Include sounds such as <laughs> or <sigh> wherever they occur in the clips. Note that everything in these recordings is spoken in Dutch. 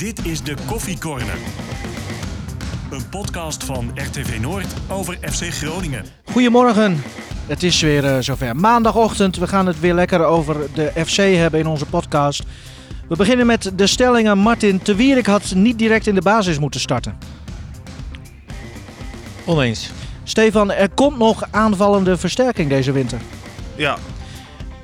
Dit is de Koffie Corner. Een podcast van RTV Noord over FC Groningen. Goedemorgen. Het is weer eh, zover. Maandagochtend. We gaan het weer lekker over de FC hebben in onze podcast. We beginnen met de stellingen. Martin de Wierik had niet direct in de basis moeten starten. Oneens. Stefan, er komt nog aanvallende versterking deze winter. Ja.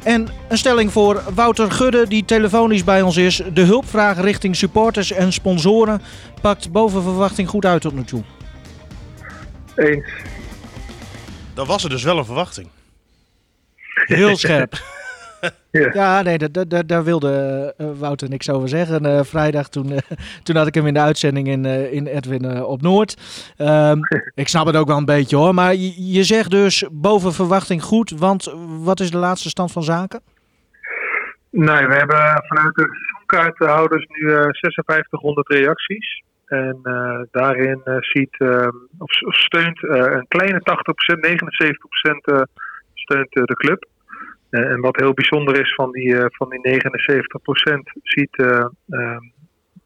En een stelling voor Wouter Gudde, die telefonisch bij ons is. De hulpvraag richting supporters en sponsoren pakt boven verwachting goed uit tot nu toe. Eens. Dan was er dus wel een verwachting. Heel scherp. <laughs> Ja. Ja, nee, daar- daar- daar, daar wilde eh, Wouter niks over zeggen. Eh, vrijdag, toen, eh, <laughs> toen had ik hem in de uitzending in, in Edwin op Noord. Ehm, <laughs> ik snap het ook wel een beetje hoor. Maar je, je zegt dus boven verwachting goed. Want wat is de laatste stand van zaken? Nee, we hebben vanuit de seizoenkaarthouders nu eh 5600 reacties. En daarin ziet, eh, of steunt een kleine 80%, 79% eh, steunt de club. Eh, en wat heel bijzonder is van die, eh, van die 79% ziet eh, eh,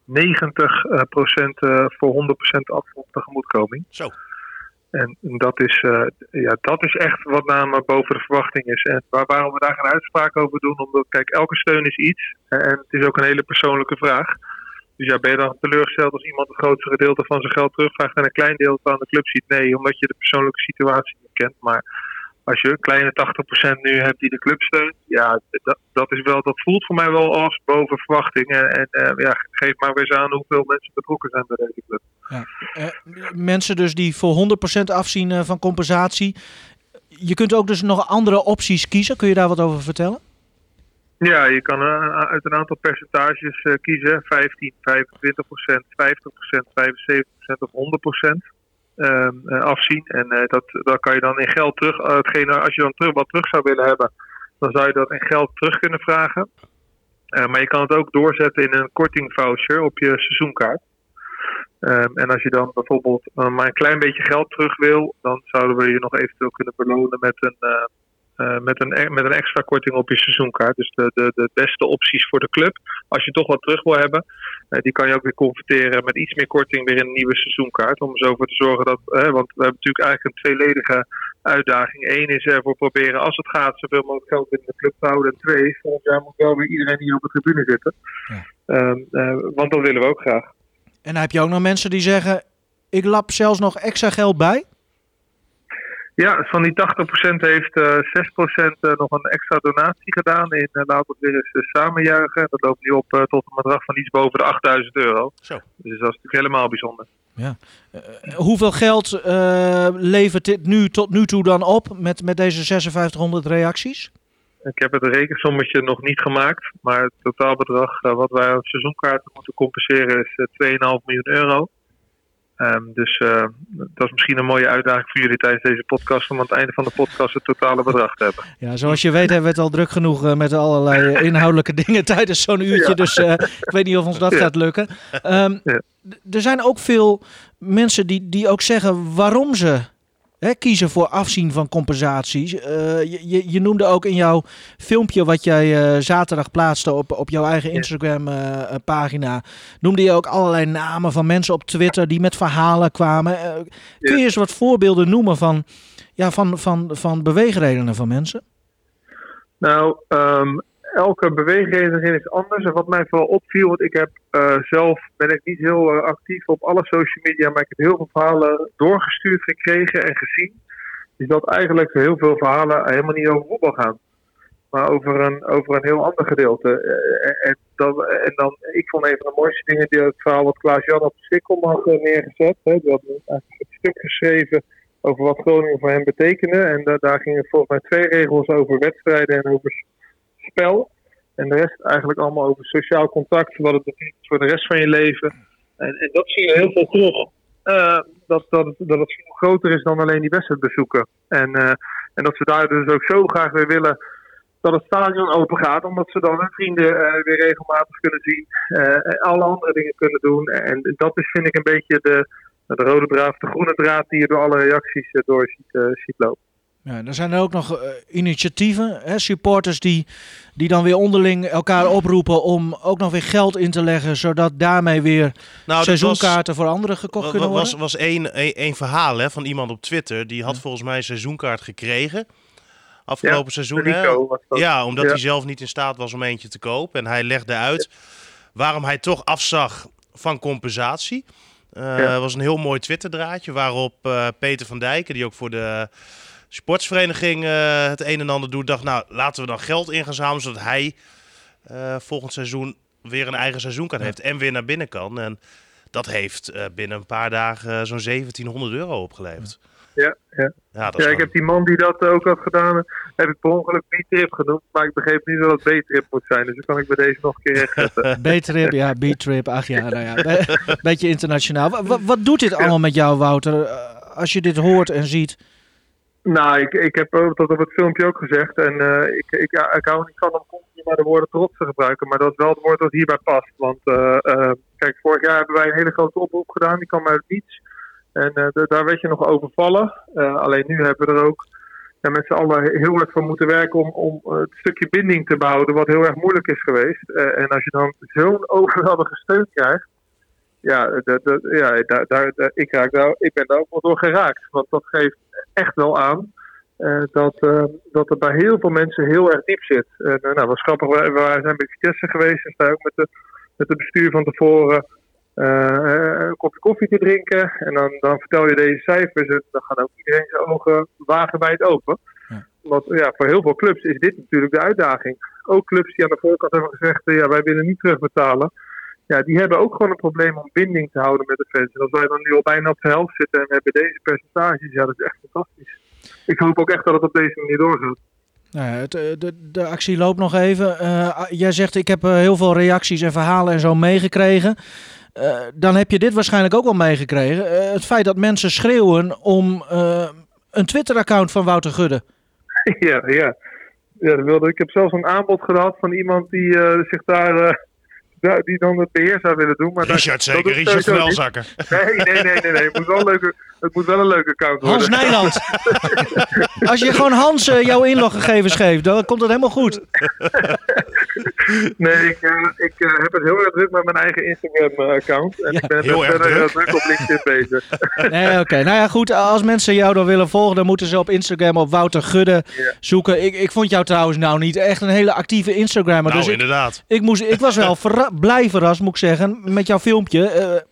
90% eh, voor 100% afval tegemoetkoming. Zo. En dat is, ja, dat is echt wat name boven de verwachting is. En waar, waarom we daar geen uitspraak over doen, omdat kijk, elke steun is iets. En het is ook een hele persoonlijke vraag. Dus ja, ben je dan teleurgesteld als iemand het grootste gedeelte van zijn geld terugvraagt en een klein deel aan de club ziet? Nee, omdat je de persoonlijke situatie niet kent. Maar als je een kleine 80% nu hebt die de club steunt, ja, dat, dat, is wel, dat voelt voor mij wel als boven verwachting. En, en eh, ja, geef maar weer eens aan hoeveel mensen betrokken zijn bij deze club. Eh, mensen dus die voor 100% afzien eh, van compensatie. Je kunt ook dus nog andere opties kiezen. Kun je daar wat over vertellen? Ja, je kan uit een aantal percentages kiezen. 15, 25 procent, 50 procent, 75 procent of 100 procent ehm, eh, afzien. En eh, dat, dat kan je dan in geld terug... eh, als je dan terug, wat terug zou willen hebben, dan zou je dat in geld terug kunnen vragen. Eh, maar je kan het ook doorzetten in een kortingvoucher op je seizoenkaart. Ehm, en als je dan bijvoorbeeld eh, maar een klein beetje geld terug wil, dan zouden we je nog eventueel kunnen belonen met een, eh, eh, met, een, e- met een extra korting op je seizoenkaart. Dus de, de, de beste opties voor de club. Als je toch wat terug wil hebben, eh, die kan je ook weer converteren met iets meer korting weer in een nieuwe seizoenkaart. Om er zo voor te zorgen dat, eh, want we hebben natuurlijk eigenlijk een tweeledige uitdaging. Eén is ervoor proberen, als het gaat, zoveel mogelijk geld binnen de club te houden. En twee, volgend jaar moet wel weer iedereen hier op de tribune zitten. Ja. Ehm, eh, want dat willen we ook graag. En dan heb je ook nog mensen die zeggen... Ik lap zelfs nog extra geld bij. Ja, van die 80% heeft eh 6% eh, nog een extra donatie gedaan in uh, Laten we het weer eens eh, samenjuichen. Dat loopt nu op eh, tot een bedrag van iets boven de 8000 euro. Zo. Dus dat is natuurlijk helemaal bijzonder. Hoeveel geld eh, levert dit nu tot nu toe dan op met, met deze 5600 reacties? Ik heb het rekensommetje nog niet gemaakt, maar het totaalbedrag eh, wat wij aan seizoenkaarten moeten compenseren is eh, 2,5 miljoen euro. Ehm, dus eh, dat is misschien een mooie uitdaging voor jullie tijdens deze podcast om aan het einde van de podcast het totale bedrag te hebben. Ja, zoals je weet hebben we het al druk genoeg eh, met allerlei eh, inhoudelijke <laughs> dingen tijdens zo'n uurtje. Ja. Dus ik weet niet of ons dat Ja. gaat lukken. Ehm, Ja. Er zijn ook veel mensen die, die ook zeggen waarom ze hè, kiezen voor afzien van compensaties. Eh, je, je, je noemde ook in jouw filmpje wat jij eh, zaterdag plaatste op, op jouw eigen Ja. Instagram eh, pagina. Noemde je ook allerlei namen van mensen op Twitter die met verhalen kwamen. Kun je eens wat voorbeelden noemen van, ja, van, van, van beweegredenen van mensen? Nou, ehm, elke beweegreden is anders. En wat mij vooral opviel, want ik heb eh, zelf ben ik niet heel eh, actief op alle social media, maar ik heb heel veel verhalen doorgestuurd gekregen en gezien. Is dat eigenlijk heel veel verhalen helemaal niet over voetbal gaan. Maar over een, over een heel ander gedeelte. Eh, en, dan, en dan, ik vond een van de mooiste dingen, die, het verhaal wat Klaas-Jan op de Sikkom had neergezet. Hè, die had een stuk geschreven over wat Groningen voor hem betekende. En da- daar gingen volgens mij twee regels over wedstrijden en over spel. En de rest eigenlijk allemaal over sociaal contact, wat het betekent voor de rest van je leven. En, en dat zie je heel veel terug. Eh, dat, dat, dat het veel groter is dan alleen die wedstrijd bezoeken. En, eh, en dat ze daar dus ook zo graag weer willen dat het stadion open gaat, omdat ze dan hun vrienden eh, weer regelmatig kunnen zien. en alle andere dingen kunnen doen. En dat is, vind ik, een beetje de, de rode draad, de groene draad die je door alle reacties door ziet, ziet lopen. Ja, er zijn er ook nog uh, initiatieven, hè, supporters die, die dan weer onderling elkaar oproepen om ook nog weer geld in te leggen, zodat daarmee weer nou, seizoenkaarten voor anderen gekocht kunnen worden. Er was, was één, één, verhaal hè, van iemand op Twitter, die had volgens mij een seizoenkaart gekregen afgelopen seizoen. Hè? Ja, omdat hij zelf niet in staat was om eentje te kopen. En hij legde uit waarom hij toch afzag van compensatie. Uh, was een heel mooi Twitter-draadje waarop uh, Peter van Dijken, die ook voor de sportsvereniging uh, het een en ander doet, dacht, nou laten we dan geld in gaan zamelen, zodat hij volgend seizoen weer een eigen seizoenkaart ja. heeft en weer naar binnen kan. En dat heeft binnen een paar dagen zo'n 1700 euro opgeleverd. Ja, ja. ja, ja ik heb die man die dat ook had gedaan, heb ik per ongeluk B-trip genoemd. Maar ik begreep niet dat het B-trip moet zijn. Dus dan kan ik bij deze nog een keer rechtzetten. <laughs> B-trip, ja, B-trip. Ach ja, nou ja. <laughs> Beetje internationaal. Wat, wat doet dit allemaal met jou, Wouter? Eh, als je dit hoort en ziet. Nou, ik, ik heb dat op het filmpje ook gezegd. En uh, ik, ik, ik hou niet van om continu maar de woorden trots te gebruiken. Maar dat is wel het woord dat hierbij past. Want uh, uh, kijk, vorig jaar hebben wij een hele grote oproep gedaan. Die kwam uit niets. En daar werd je nog overvallen. Alleen nu hebben we er ook ja, met z'n allen heel erg voor moeten werken om, om het stukje binding te behouden, wat heel erg moeilijk is geweest. En als je dan zo'n <laughs> overweldige steun krijgt, ja, ja daar, daar, ik, raak daar, ik ben daar ook wel door geraakt. Want dat geeft echt wel aan dat, dat het bij heel veel mensen heel erg diep zit. En nou, was grappig, we, we zijn bij Vitesse geweest en sta ook met de, met de bestuur van tevoren een kopje koffie te drinken. En dan, dan vertel je deze cijfers en dan gaat ook iedereen zijn ogen wagenwijd open. Ja. Want ja, voor heel veel clubs is dit natuurlijk de uitdaging. Ook clubs die aan de voorkant hebben gezegd, ja, wij willen niet terugbetalen. Ja, die hebben ook gewoon een probleem om binding te houden met de fans. En als wij dan nu al bijna op de helft zitten en we hebben deze percentages, ja, dat is echt fantastisch. Ik hoop ook echt dat het op deze manier doorgaat. Nou ja, het, de, de actie loopt nog even. Uh, jij zegt, ik heb heel veel reacties en verhalen en zo meegekregen. Uh, dan heb je dit waarschijnlijk ook wel meegekregen. Uh, het feit dat mensen schreeuwen om een Twitter-account van Wouter Gudde. <laughs> Ja, ja. ja dat wilde. Ik heb zelfs een aanbod gehad van iemand die zich daar die dan het beheer zou willen doen. Maar Richard, dat, zeker. Richard Welzakker. Nee, nee, nee, nee, nee. Het, moet wel een leuke, het moet wel een leuke account worden. Hans Nijland. <laughs> Als je gewoon Hans uh, jouw inloggegevens geeft, dan komt het helemaal goed. nee, ik, uh, ik uh, heb het heel erg druk met mijn eigen Instagram-account. En ja, ik ben heel erg druk. druk op LinkedIn bezig. <laughs> nee, oké. Okay. Nou ja, goed. Als mensen jou dan willen volgen, dan moeten ze op Instagram op Wouter Gudde ja. zoeken. Ik, ik vond jou trouwens nou niet echt een hele actieve Instagrammer. Nou, dus inderdaad. Ik, ik, moest, ik was wel <laughs> blij verrast, moet ik zeggen, met jouw filmpje.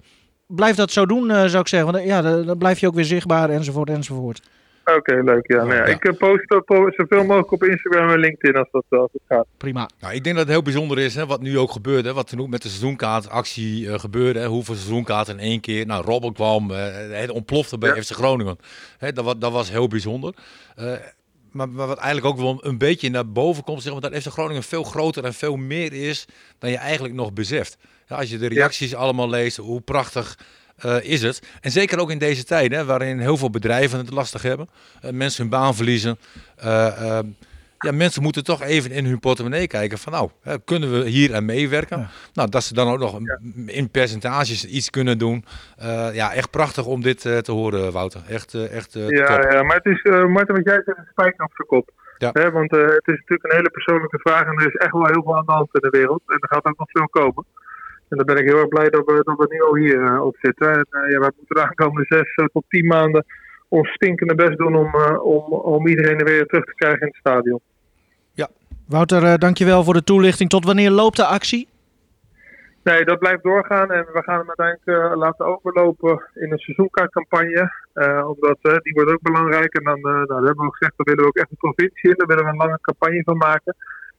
Blijf dat zo doen, uh, zou ik zeggen. Want ja, dan, blijf je ook weer zichtbaar, enzovoort, enzovoort. Oké, okay, leuk. Ja, nou ja, Ik uh, post zoveel mogelijk op Instagram en LinkedIn als dat, als het gaat. Prima. Nou, ik denk dat het heel bijzonder is, hè, wat nu ook gebeurt. Hè, wat toen ook met de seizoenkaartactie uh, gebeurde. Hè, hoeveel seizoenkaarten in één keer. Nou, Robben kwam, uh, het ontplofte bij ja. FC Groningen. Hè, dat, dat was heel bijzonder. Maar, maar, wat eigenlijk ook wel een beetje naar boven komt, zeg maar, dat FC Groningen veel groter en veel meer is dan je eigenlijk nog beseft. Als je de reacties allemaal leest, hoe prachtig uh, is het. En zeker ook in deze tijden, waarin heel veel bedrijven het lastig hebben, uh, mensen hun baan verliezen. Uh, ja, mensen moeten toch even in hun portemonnee kijken van nou, hè, kunnen we hier aan meewerken? Ja. Nou, dat ze dan ook nog in percentages iets kunnen doen. Ja, echt prachtig om dit te horen, Wouter. Echt, echt ja, top. ja, maar het is, Martin, wat jij zegt, spijker op zijn kop. Ja. Hè, want het is natuurlijk een hele persoonlijke vraag en er is echt wel heel veel aan de hand in de wereld. En er gaat ook nog veel komen. En dan ben ik heel erg blij dat we, dat we nu al hier op zitten. En ja, wij moeten de aankomende zes tot tien maanden ons stinkende best doen om, om, om iedereen er weer terug te krijgen in het stadion. Wouter, uh, dankjewel voor de toelichting. Tot wanneer loopt de actie? Nee, dat blijft doorgaan en we gaan hem uiteindelijk uh, laten overlopen in een seizoenkaartcampagne. Uh, omdat die wordt ook belangrijk. En dan nou, hebben we ook gezegd, daar willen we ook echt een provincie in. Daar willen we een lange campagne van maken.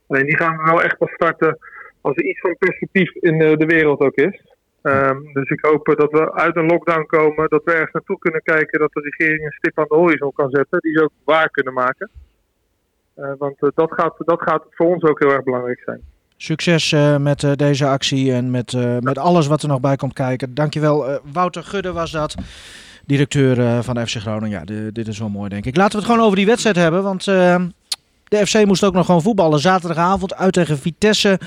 Alleen die gaan we wel echt pas starten als er iets van perspectief in de wereld ook is. Um, dus ik hoop dat we uit een lockdown komen, dat we ergens naartoe kunnen kijken, dat de regering een stip aan de horizon kan zetten, die ze ook waar kunnen maken. Uh, want dat, gaat, dat gaat voor ons ook heel erg belangrijk zijn. Succes met deze actie en met, met alles wat er nog bij komt kijken. Dankjewel. Wouter Gudde was dat, directeur van FC Groningen. Ja, dit is wel mooi denk ik. Laten we het gewoon over die wedstrijd hebben, want de FC moest ook nog gewoon voetballen. Zaterdagavond uit tegen Vitesse.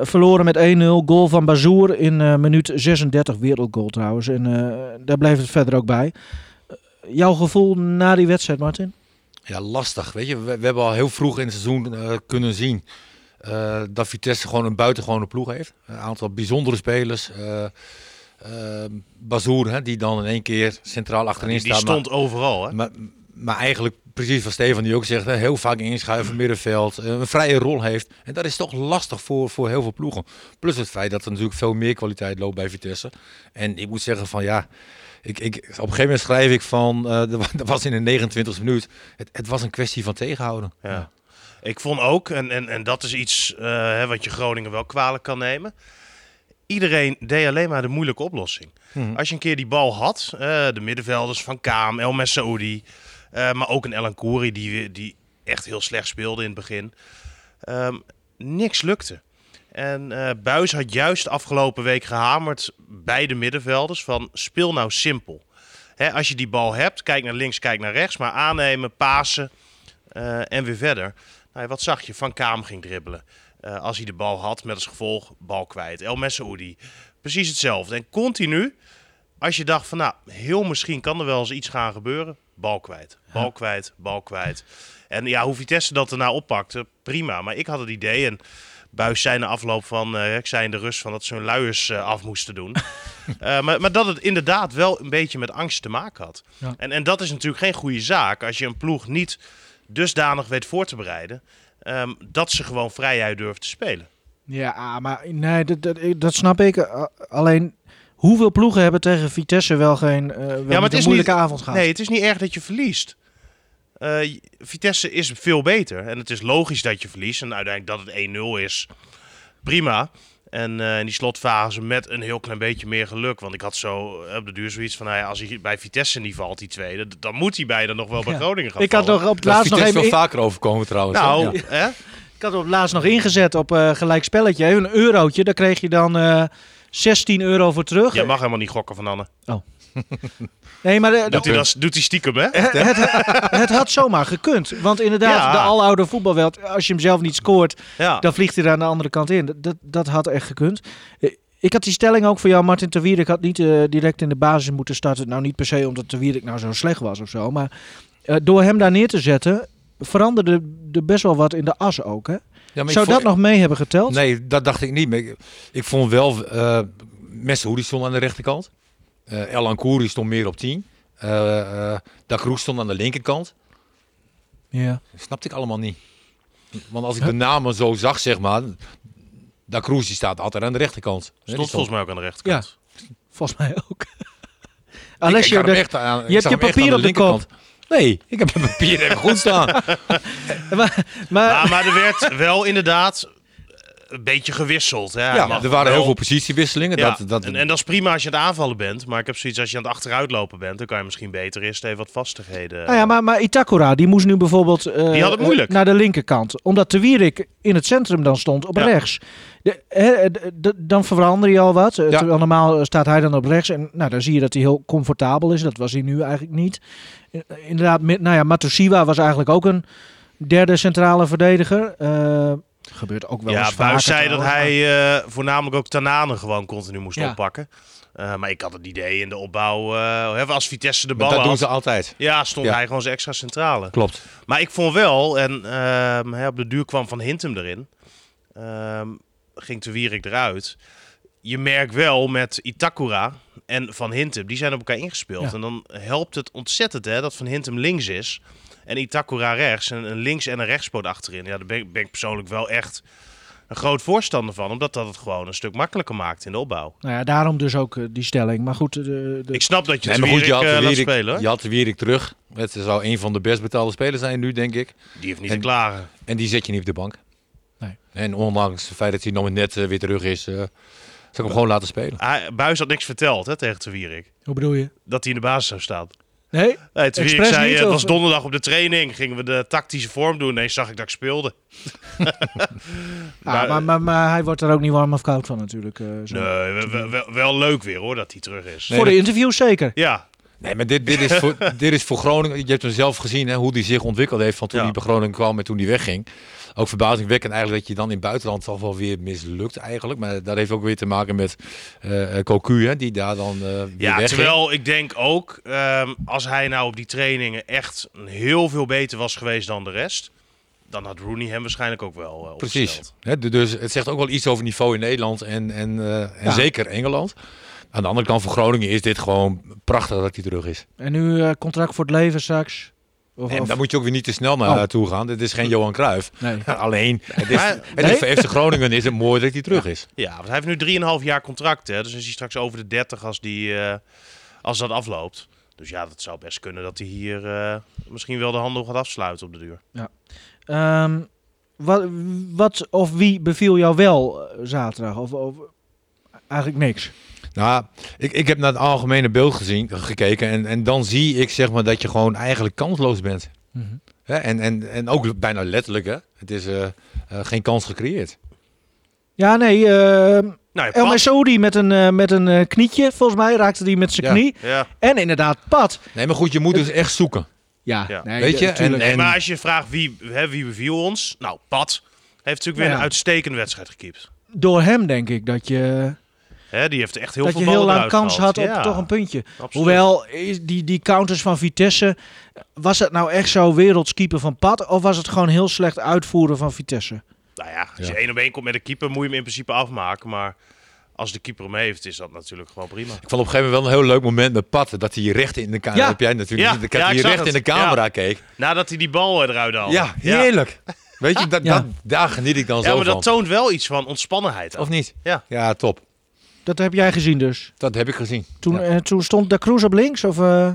Verloren met 1-0. Goal van Bazoer in minuut 36. Wereldgoal trouwens. En daar bleef het verder ook bij. jouw gevoel na die wedstrijd, Martin? Ja, lastig. Weet je, we, we hebben al heel vroeg in het seizoen kunnen zien dat Vitesse gewoon een buitengewone ploeg heeft. Een aantal bijzondere spelers. Uh, Bazoer, hè, die dan in één keer centraal achterin staat. Die stond overal, hè? Maar, maar eigenlijk precies wat Stefan die ook zegt, hè, heel vaak inschuiven middenveld, eh, een vrije rol heeft. En dat is toch lastig voor, voor heel veel ploegen. Plus het feit dat er natuurlijk veel meer kwaliteit loopt bij Vitesse. En ik moet zeggen van ja, ik, ik, op een gegeven moment schrijf ik van, <laughs> uh, dat was in de 29e minuut, het, het was een kwestie van tegenhouden. Ja. Ik vond ook, en, en, en dat is iets uh, wat je Groningen wel kwalijk kan nemen iedereen deed alleen maar de moeilijke oplossing. Mhm. Als je een keer die bal had, uh, de middenvelders van Kaam, El Messaoudi, uh, maar ook een Elan Kouri die, die echt heel slecht speelde in het begin. Um, niks lukte. En uh, Buis had juist afgelopen week gehamerd bij de middenvelders van speel nou simpel. Hè, als je die bal hebt, kijk naar links, kijk naar rechts, maar aannemen, pasen en weer verder. Nou, wat zag je? Van Kaam ging dribbelen. Als hij de bal had, met als gevolg bal kwijt. El Messaoudi, precies hetzelfde. En continu, als je dacht van nou, heel misschien kan er wel eens iets gaan gebeuren, bal kwijt. Bal kwijt, bal kwijt. En ja, hoe Vitesse dat erna oppakte, prima. Maar ik had het idee, en Buis na afloop van, uh, ik zei in de rust van dat ze hun luiers uh, af moesten doen. uh, <laughs> maar, maar, dat het inderdaad wel een beetje met angst te maken had. Ja. En, en dat is natuurlijk geen goede zaak als je een ploeg niet dusdanig weet voor te bereiden. Um, dat ze gewoon vrijheid durven te spelen. Ja, maar nee, dat, dat, dat snap ik. Alleen, hoeveel ploegen hebben tegen Vitesse wel geen uh, wel ja, maar het is een moeilijke niet, avond gehad? Nee, het is niet erg dat je verliest. Uh, Vitesse is veel beter. En het is logisch dat je verliest. En uiteindelijk dat het 1-0 is, prima. En uh, in die slotfase met een heel klein beetje meer geluk. Want ik had zo op de duur zoiets van... Nou ja, als hij bij Vitesse niet valt, die tweede... dan moet hij bijna nog wel bij Groningen gaan Ik had nog op het laatst nog even... veel vaker overkomen trouwens. Nou, ja. hè? Ik had op het laatst nog ingezet op uh, gelijk spelletje. Een eurotje, daar kreeg je dan uh, 16 euro voor terug. Je mag helemaal niet gokken van Anne. Oh. <laughs> Nee, maar de, doet, hij dat, doet hij stiekem, hè? Het, het, het, had zomaar gekund. Want inderdaad, ja. de aloude voetbalweld, als je hem zelf niet scoort, ja. dan vliegt hij er aan de andere kant in. Dat, dat had echt gekund. Ik had die stelling ook voor jou, Martin Terwierik had niet uh, direct in de basis moeten starten. Nou, niet per se omdat Terwierik nou zo slecht was of zo. Maar uh, door hem daar neer te zetten, veranderde er best wel wat in de as ook, hè? Ja, Zou dat nog mee hebben geteld? Nee, dat dacht ik niet. Ik, ik vond wel, uh, Messi stond aan de rechterkant. Uh, El Ankouri stond meer op 10. Uh, uh, Dakroes stond aan de linkerkant. Ja. Dat snapte ik allemaal niet. Want als ik de namen zo zag, zeg maar... Dakroes die staat altijd aan de rechterkant. Stond volgens mij ook aan de rechterkant. Ja, volgens mij ook. Alessio, je, echt aan, je hebt je papier op de, de kop. Nee, ik heb mijn papier even goed staan. <laughs> maar, maar... maar er werd wel inderdaad een beetje gewisseld. Hè? Ja, er waren heel veel positiewisselingen. Dat, dat... En, en, dat is prima als je aan het aanvallen bent. Maar ik heb zoiets als je aan het achteruitlopen bent, dan kan je misschien beter eerst even wat vastigheden. Nou ja, maar, maar Itakura, die moest nu bijvoorbeeld uh, die had het moeilijk. naar de linkerkant. Omdat de Wierik in het centrum dan stond op rechts. De, he, de, dan verander je al wat. Ja. Terwijl normaal staat hij dan op rechts. En nou, dan zie je dat hij heel comfortabel is. Dat was hij nu eigenlijk niet. Inderdaad, nou ja, Matosiwa was eigenlijk ook een derde centrale verdediger. Uh, gebeurt ook wel ja, eens vaker. Ja, zei dat hij uh, voornamelijk ook Tanane gewoon continu moest ja. oppakken. Uh, maar ik had het idee in de opbouw, uh, als Vitesse de bal maar dat had, doen ze altijd. Ja, stond ja. hij gewoon zijn extra centrale. Klopt. Maar ik vond wel, en uh, op de duur kwam Van Hintem erin, ehm, ging de Wierik eruit. Je merkt wel met Itakura en Van Hintem, die zijn op elkaar ingespeeld. Ja. En dan helpt het ontzettend hè, dat Van Hintem links is. En Itakura rechts. En een links- en een rechtspoot achterin. Ja, daar ben ik, ben ik persoonlijk wel echt een groot voorstander van. Omdat dat het gewoon een stuk makkelijker maakt in de opbauw. Nou ja, daarom dus ook uh, die stelling. Maar goed, de, de... ik snap dat je het nee, goed, je had uh, Wierik, spelen. Je had Wierik terug. Het zou een van de best betaalde spelers zijn nu, denk ik. Die heeft niet en, te klagen. En die zet je niet op de bank. Nee. En ondanks het feit dat hij nog net uh, weer terug is... zou ik hem gewoon laten spelen. Hij, Buis had niks verteld hè, tegen de Wierik. Hoe bedoel je? Dat hij in de basis zou staan. Nee? nee toen ik zei, niet, het was donderdag op de training, gingen we de tactische vorm doen. Nee, zag ik dat ik speelde. maar, <laughs> maar, maar, maar, hij wordt er ook niet warm of koud van natuurlijk. Uh, zo. Nee, wel, wel, wel, leuk weer hoor, dat hij terug is. Nee, voor de interviews zeker? Ja. Nee, maar dit, dit, is voor, <laughs> dit is voor Groningen. Je hebt hem zelf gezien hè, hoe hij zich ontwikkeld heeft van toen ja. hij bij Groningen kwam en toen hij wegging. Ook verbazingwekkend eigenlijk dat je dan in het buitenland toch wel weer mislukt eigenlijk. Maar dat heeft ook weer te maken met uh, Cocu, hè, die daar dan uh, Ja, terwijl ik denk ook, um, als hij nou op die trainingen echt heel veel beter was geweest dan de rest dan had Rooney hem waarschijnlijk ook wel uh, Precies. dus het zegt ook wel iets over niveau in Nederland en, en, uh, en zeker Engeland. Aan de andere kant voor Groningen is dit gewoon prachtig dat hij terug is. En nu uh, contract voor het leven straks? Of, en daar moet je ook weer niet te snel naartoe oh. gaan. Dit is geen Johan Cruijff. Nee. <laughs> Alleen, het is, het is voor FC Groningen is het mooi dat hij terug is. Ja, want hij heeft nu 3,5 jaar contract. Hè? Dus is hij straks over de 30 als, die, als dat afloopt. Dus ja, dat zou best kunnen dat hij hier misschien wel de handel gaat afsluiten op de duur. Ja. Um, wat, wat of wie beviel jou wel eh, zaterdag? Of, of eigenlijk niks? Nou, ik, ik heb naar het algemene beeld gezien, gekeken. En, en dan zie ik zeg maar dat je gewoon eigenlijk kansloos bent. Mm -hmm. en, en, en ook bijna letterlijk, hè? Het is uh, uh, geen kans gecreëerd. Ja, nee. Uh, nou, El Mesoudi met een, met een knietje, volgens mij raakte hij met zijn ja. knie. Ja. En inderdaad, pad. Nee, maar goed, je moet dus echt zoeken. Ja, Nee, weet je? En, en, maar als je vraagt wie, hè, wie beviel ons, nou, Pat heeft natuurlijk weer een uitstekende wedstrijd gekiept. Door hem denk ik dat je... Hè, die heeft echt heel dat veel je heel lang kans had op toch een puntje. Absoluut. Hoewel, die, die counters van Vitesse, was het nou echt zo wereldskieper van Pat? Of was het gewoon heel slecht uitvoeren van Vitesse? Nou ja, als je één op één komt met een keeper, moet je hem in principe afmaken. Maar als de keeper hem heeft, is dat natuurlijk gewoon prima. Ik vond op een gegeven moment wel een heel leuk moment met Pat. Dat hij recht in de camera... Ja. Heb jij natuurlijk ja. ja, hij recht in de camera keek. Nadat hij die bal eruit haalde. Ja, heerlijk. Weet je, dat, dat, daar geniet ik dan zo van. Ja, maar dat toont wel iets van ontspannenheid. Of niet? Ja. Ja, top. Dat heb jij gezien dus? Dat heb ik gezien. Toen, uh, toen stond de Cruz op links? Of, uh...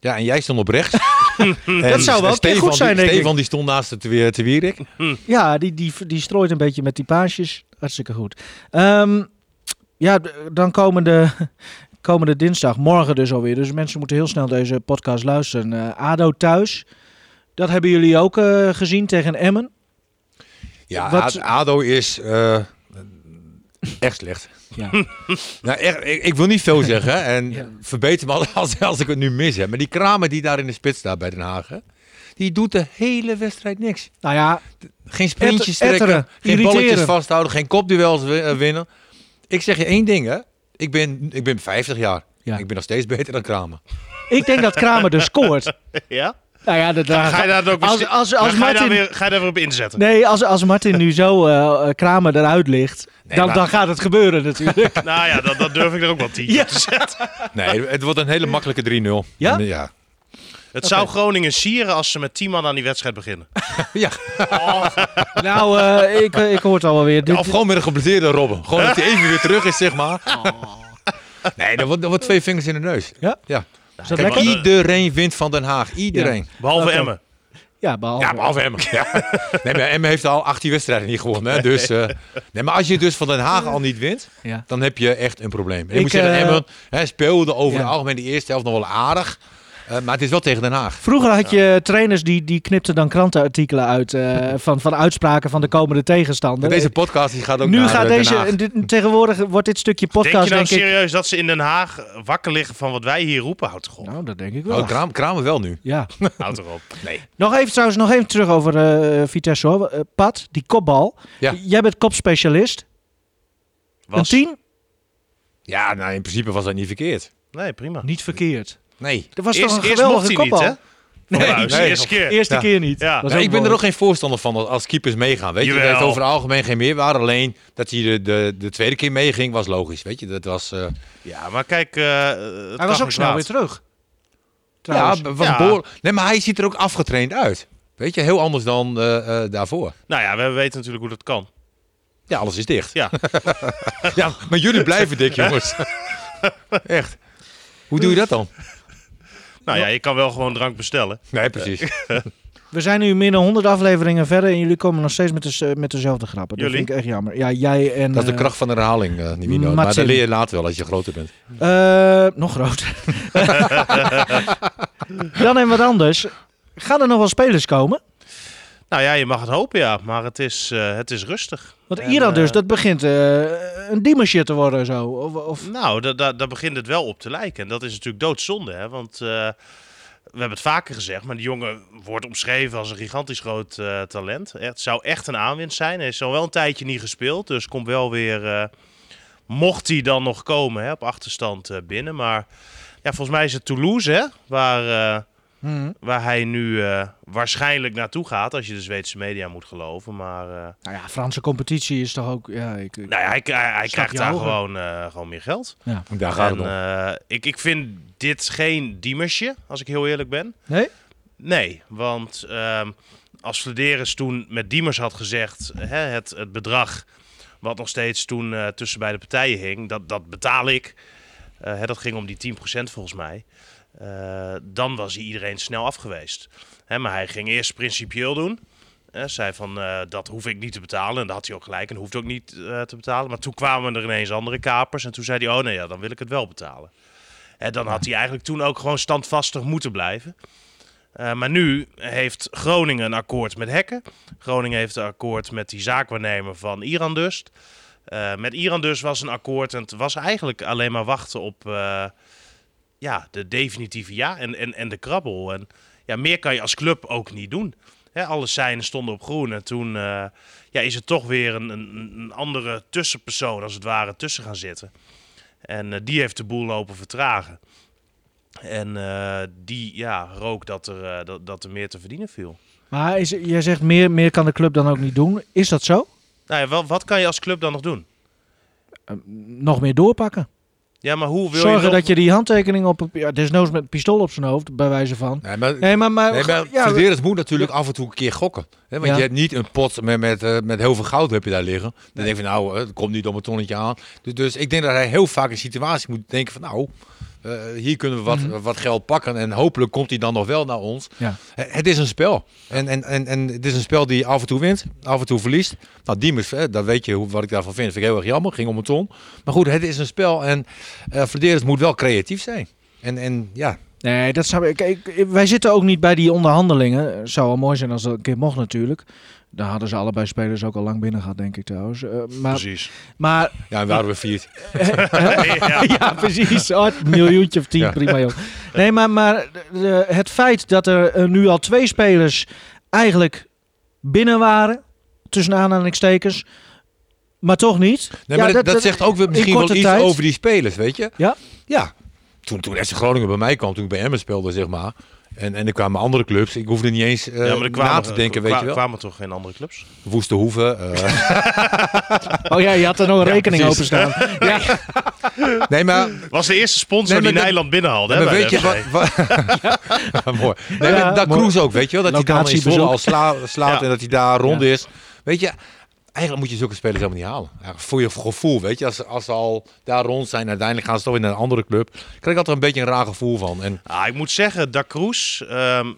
Ja, en jij stond op rechts. <laughs> dat zou wel Stefan, goed zijn, die, Stefan die stond naast te Wierik. Ja, die, die, die strooit een beetje met die paasjes. Hartstikke goed. Um, ja, dan komende, <laughs> komende dinsdag, morgen dus alweer. Dus mensen moeten heel snel deze podcast luisteren. Uh, ADO thuis. Dat hebben jullie ook uh, gezien tegen Emmen. Ja, Wat... ADO is uh, echt slecht. Ja. <laughs> nou, echt, ik, ik, wil niet veel <laughs> zeggen en ja. verbeter me als, als ik het nu mis heb. Maar die Kramer die daar in de spits staat bij Den Haag, die doet de hele wedstrijd niks. Nou ja, geen sprintjes trekken, geen balletjes vasthouden, geen kopduels winnen. Ik zeg je één ding, hè. Ik ben, ik ben 50 jaar. Ja. Ik ben nog steeds beter dan Kramer. Ik denk dat Kramer dus scoort. <laughs> Ja? Nou ja, dat, ga, je daar ook als, als, als ga, Martin, je daar weer, ga je daar weer op inzetten? Nee, als, als Martin nu zo uh, Kramer eruit ligt, nee, dan, maar... dan gaat het gebeuren natuurlijk. <laughs> nou ja, dan, dan durf ik er ook wel 10 ja. te zetten. <laughs> Nee, het wordt een hele makkelijke 3-0. Ja? ja. Het okay. zou Groningen sieren als ze met 10 man aan die wedstrijd beginnen. <laughs> ja. Oh. Nou, uh, ik, ik hoor het al wel weer. Ja, of gewoon met een geblesseerde Robben. Gewoon dat hij even weer terug is, zeg maar. Oh. Nee, dat wordt, dat wordt twee vingers in de neus. Ja? Ja. Kijk, iedereen wint van Den Haag. Iedereen. Ja. Behalve okay. Emmen. Ja, behalve, ja, behalve Emmen. Ja. <laughs> Nee, maar Emmen heeft al 18 wedstrijden niet gewonnen. Hè? Dus, uh, nee, maar als je dus van Den Haag al niet wint, ja. dan heb je echt een probleem. En ik moet zeggen, uh, Emmen hè, speelde over ja. het algemeen de eerste helft nog wel aardig. Uh, maar het is wel tegen Den Haag. Vroeger had je ja. trainers die, die knipten dan krantenartikelen uit uh, van, van uitspraken van de komende tegenstander. Deze podcast die gaat ook nu naar gaat Den deze. Dit, tegenwoordig wordt dit stukje podcast. Denk je nou denk serieus ik, dat ze in Den Haag wakker liggen van wat wij hier roepen? Houd toch op. Nou, dat denk ik wel. Oh, kraam, kramen wel nu. Ja. <laughs> Houd erop. Nee. Nog even trouwens, nog even terug over uh, Vitesse hoor. Uh, Pat, die kopbal. Ja. Jij bent kopspecialist. Was. Een tien? Ja, nou in principe was dat niet verkeerd. Nee, prima. Niet verkeerd. Nee. Dat was eerst, toch een geweldige mocht hij kopbal? niet, hè? Nee, nee, nee, eerste keer. Eerste Ja. keer niet. Ja. Ik ben er ook geen voorstander van als- als keepers meegaan. Weet je, Jawel. dat heeft over het algemeen geen meerwaarde. Alleen dat hij de, de, de tweede keer meeging was logisch. Weet je, dat was. eh, Ja, maar kijk... eh, het Hij was ook snel weer terug. ja, Trouwens. Ja. Nee, maar hij ziet er ook afgetraind uit. Weet je, heel anders dan eh, eh, daarvoor. Nou ja, we weten natuurlijk hoe dat kan. Ja, alles is dicht. Ja. <laughs> Ja, maar jullie blijven dik, <laughs> jongens. Echt. Hoe doe je dat dan? Nou ja, je kan wel gewoon drank bestellen. Nee, precies. <laughs> We zijn nu meer dan 100 afleveringen verder en jullie komen nog steeds met, de, met dezelfde grappen. Dat vind ik echt jammer. Ja, jij en... Dat is de eh, kracht van de herhaling, eh Nivino. Maar dat leer je later wel als je groter bent. eh, nog groter. <laughs> <laughs> Dan en wat anders. Gaan er nog wel spelers komen? Nou ja, je mag het hopen, ja. Maar het is, eh, het is rustig. Want En, Iran dus, eh, dat begint eh, een diemersje te worden zo. Of, of, Nou, da- da- daar begint het wel op te lijken. En dat is natuurlijk doodzonde, hè. Want we hebben het vaker gezegd, maar die jongen wordt omschreven als een gigantisch groot talent. Het zou echt een aanwinst zijn. Hij is al wel een tijdje niet gespeeld, dus komt wel weer, mocht hij dan nog komen, hè, op achterstand binnen. Maar ja, volgens mij is het Toulouse, hè, waar, mm. waar hij nu waarschijnlijk naartoe gaat, als je de Zweedse media moet geloven. Maar, nou ja, Franse competitie is toch ook... Ja, ik, nou ja, hij, hij, hij krijgt daar gewoon, gewoon meer geld. Ja. Daar gaat en, het om. ik, ik vind dit geen Diemersje, als ik heel eerlijk ben. Nee? Nee, want um, als Flederis toen met Diemers had gezegd... Hè, het, het bedrag wat nog steeds toen uh, tussen beide partijen hing... dat, dat betaal ik. Uh, hè, dat ging om die 10% volgens mij. Uh, dan was hij iedereen snel af geweest. Hè, maar hij ging eerst principieel doen... Hij zei van, uh, dat hoef ik niet te betalen. En dat had hij ook gelijk en hoeft ook niet uh, te betalen. Maar toen kwamen er ineens andere kapers. En toen zei hij, oh nee, ja, dan wil ik het wel betalen. En dan had hij eigenlijk toen ook gewoon standvastig moeten blijven. Maar nu heeft Groningen een akkoord met Hekken. Groningen heeft een akkoord met die zaakwaarnemer van Iran Dust. Met Iran dus was een akkoord en het was eigenlijk alleen maar wachten op ja, de definitieve ja en, en, en de krabbel. En ja, meer kan je als club ook niet doen. Hè, alle seinen stonden op groen en toen ja, is het toch weer een, een, een andere tussenpersoon als het ware tussen gaan zitten. En uh, die heeft de boel lopen vertragen. En uh, die ja, rook dat er, dat, dat er meer te verdienen viel. Maar is, jij zegt meer, meer kan de club dan ook niet doen. Is dat zo? Nou ja, wel, wat kan je als club dan nog doen? Nog meer doorpakken. Ja, maar hoe wil Zorgen je dat je die handtekening op... Ja, desnoods met een pistool op zijn hoofd, bij wijze van. Nee, maar, nee, maar, maar, nee, maar ja, Flederis moet natuurlijk af en toe een keer gokken. Hè? Want Ja. je hebt niet een pot met, met, uh, met heel veel goud heb je daar liggen. Dan denk je van nou, het komt niet om een tonnetje aan. Dus, dus ik denk dat hij heel vaak een situatie moet denken van nou... Uh, hier kunnen we wat, Mhm. wat geld pakken en hopelijk komt hij dan nog wel naar ons. Ja. Het, het is een spel. En, en, en, en het is een spel die af en toe wint, af en toe verliest. Nou, Diemers, dat weet je hoe, wat ik daarvan vind. Vind ik heel erg jammer. Ging om een ton. Maar goed, het is een spel en uh, Verderes moet wel creatief zijn. En, en ja, Nee, dat zou ik, Wij zitten ook niet bij die onderhandelingen. Het zou wel mooi zijn als dat een keer mocht natuurlijk. Dan hadden ze allebei spelers ook al lang binnen gehad, denk ik trouwens. Uh, maar, Precies. maar ja, en waren we viert. <laughs> ja. ja, precies. Oh, een miljoentje of tien, Ja. prima joh. Nee, maar, maar de- het feit dat er eh, nu al twee spelers eigenlijk binnen waren, tussen aanhalingstekens, maar toch niet. Nee, Ja, maar dat, dat zegt ook weer misschien wel iets tijd. over die spelers, weet je? Ja? Ja. Toen, toen FC Groningen bij mij kwam, toen ik bij Emmen speelde, zeg maar. En, en er kwamen andere clubs. Ik hoefde niet eens uh, ja, maar er kwamen, na te denken, weet je wel. kwamen toch geen andere clubs? Woeste Hoeven. eh. <laughs> Oh ja, je had er nog een rekening precies. openstaan. <laughs> ja. nee, maar, Was de eerste sponsor Nee, maar die Nijland binnenhaalde. hè, maar bij weet je wat... <laughs> Mooi. Nee, Ja, maar dat. Kroes ook, weet je wel. Dat hij dan in. Zwolle al sla, slaat Ja. en dat hij daar rond Ja. is. Weet je, eigenlijk moet je zulke spelers helemaal niet halen. Voor je gevoel, weet je. Als, als ze al daar rond zijn, uiteindelijk gaan ze toch weer naar een andere club. Krijg ik altijd een beetje een raar gevoel van. En Ah, ik moet zeggen, Da Cruz ehm,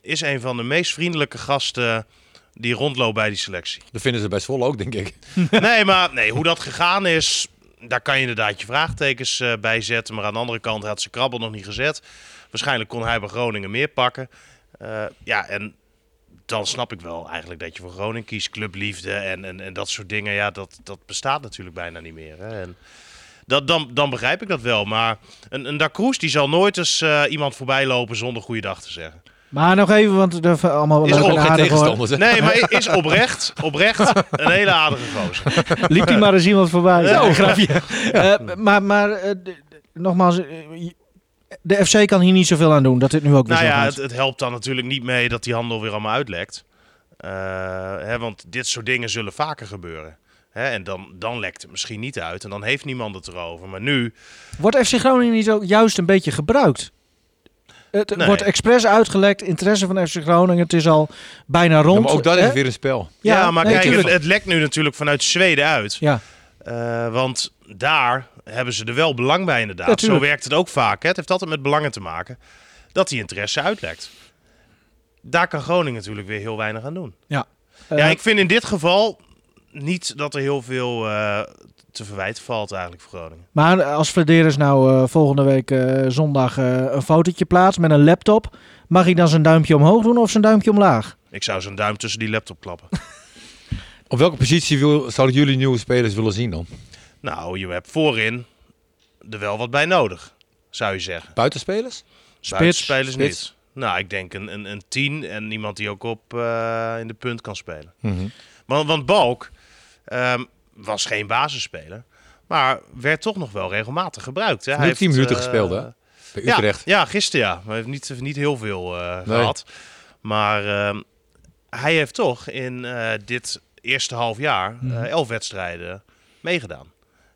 is een van de meest vriendelijke gasten die rondloopt bij die selectie. dat vinden ze bij Zwolle ook, denk ik. <laughs> nee, maar nee, hoe dat gegaan is, daar kan je inderdaad je vraagtekens eh, bij zetten. Maar aan de andere kant had ze krabbel nog niet gezet. Waarschijnlijk kon hij bij Groningen meer pakken. Eh, ja, en dan snap ik wel eigenlijk dat je voor Groningen kiest. Clubliefde en, en, en dat soort dingen. Ja, dat, dat bestaat natuurlijk bijna niet meer. Hè. En dat, dan, dan begrijp ik dat wel. Maar een, een Da Cruz die zal nooit eens eh, iemand voorbij lopen zonder goeiedag te zeggen. Maar nog even, want er allemaal Is ook geen tegenstanders? Nee, maar is oprecht, oprecht een hele aardige gozer. Liep die maar eens iemand voorbij. Ja, een grapje. Eh, maar maar eh, nogmaals, de FC kan hier niet zoveel aan doen. Dat dit nu ook weer Nou zo ja, het, het helpt dan natuurlijk niet mee dat die handel weer allemaal uitlekt. Eh, hè, want dit soort dingen zullen vaker gebeuren. Hè, en dan, dan lekt het misschien niet uit en dan heeft niemand het erover. Maar nu, Wordt FC Groningen niet ook juist een beetje gebruikt? Het Nee. wordt expres uitgelekt, interesse van FC Groningen. Het is al bijna rond. Ja, maar ook dat hè? is weer een spel. ja, maar nee, kijk, het lekt nu natuurlijk vanuit Zweden uit. Ja, Eh, want daar hebben ze er wel belang bij inderdaad. Ja, Zo werkt het ook vaak. Hè. Het heeft altijd met belangen te maken dat die interesse uitlekt. Daar kan Groningen natuurlijk weer heel weinig aan doen. ja. Ja, Eh, ik vind in dit geval niet dat er heel veel eh, te verwijten valt eigenlijk voor Groningen. Maar als Flederis nou eh, volgende week eh, zondag eh, een fotootje plaatst met een laptop, mag hij dan zijn duimpje omhoog doen of zijn duimpje omlaag? Ik zou zo'n duim tussen die laptop klappen. <laughs> Op welke positie wil, zouden jullie nieuwe spelers willen zien dan? Nou, je hebt voorin er wel wat bij nodig, zou je zeggen. Buitenspelers? Buitenspelers Spits. niet. Nou, ik denk een, een, een tien en iemand die ook op in de punt kan spelen. Mm want, want Balk ehm, was geen basisspeler. Maar werd toch nog wel regelmatig gebruikt. Hè? Hij heeft 10 minuten gespeeld, hè? Bij Utrecht. Ja, ja gisteren ja. Maar hij heeft niet, niet heel veel uh, gehad. Maar uh, hij heeft toch in dit eerste half jaar mm. elf wedstrijden meegedaan.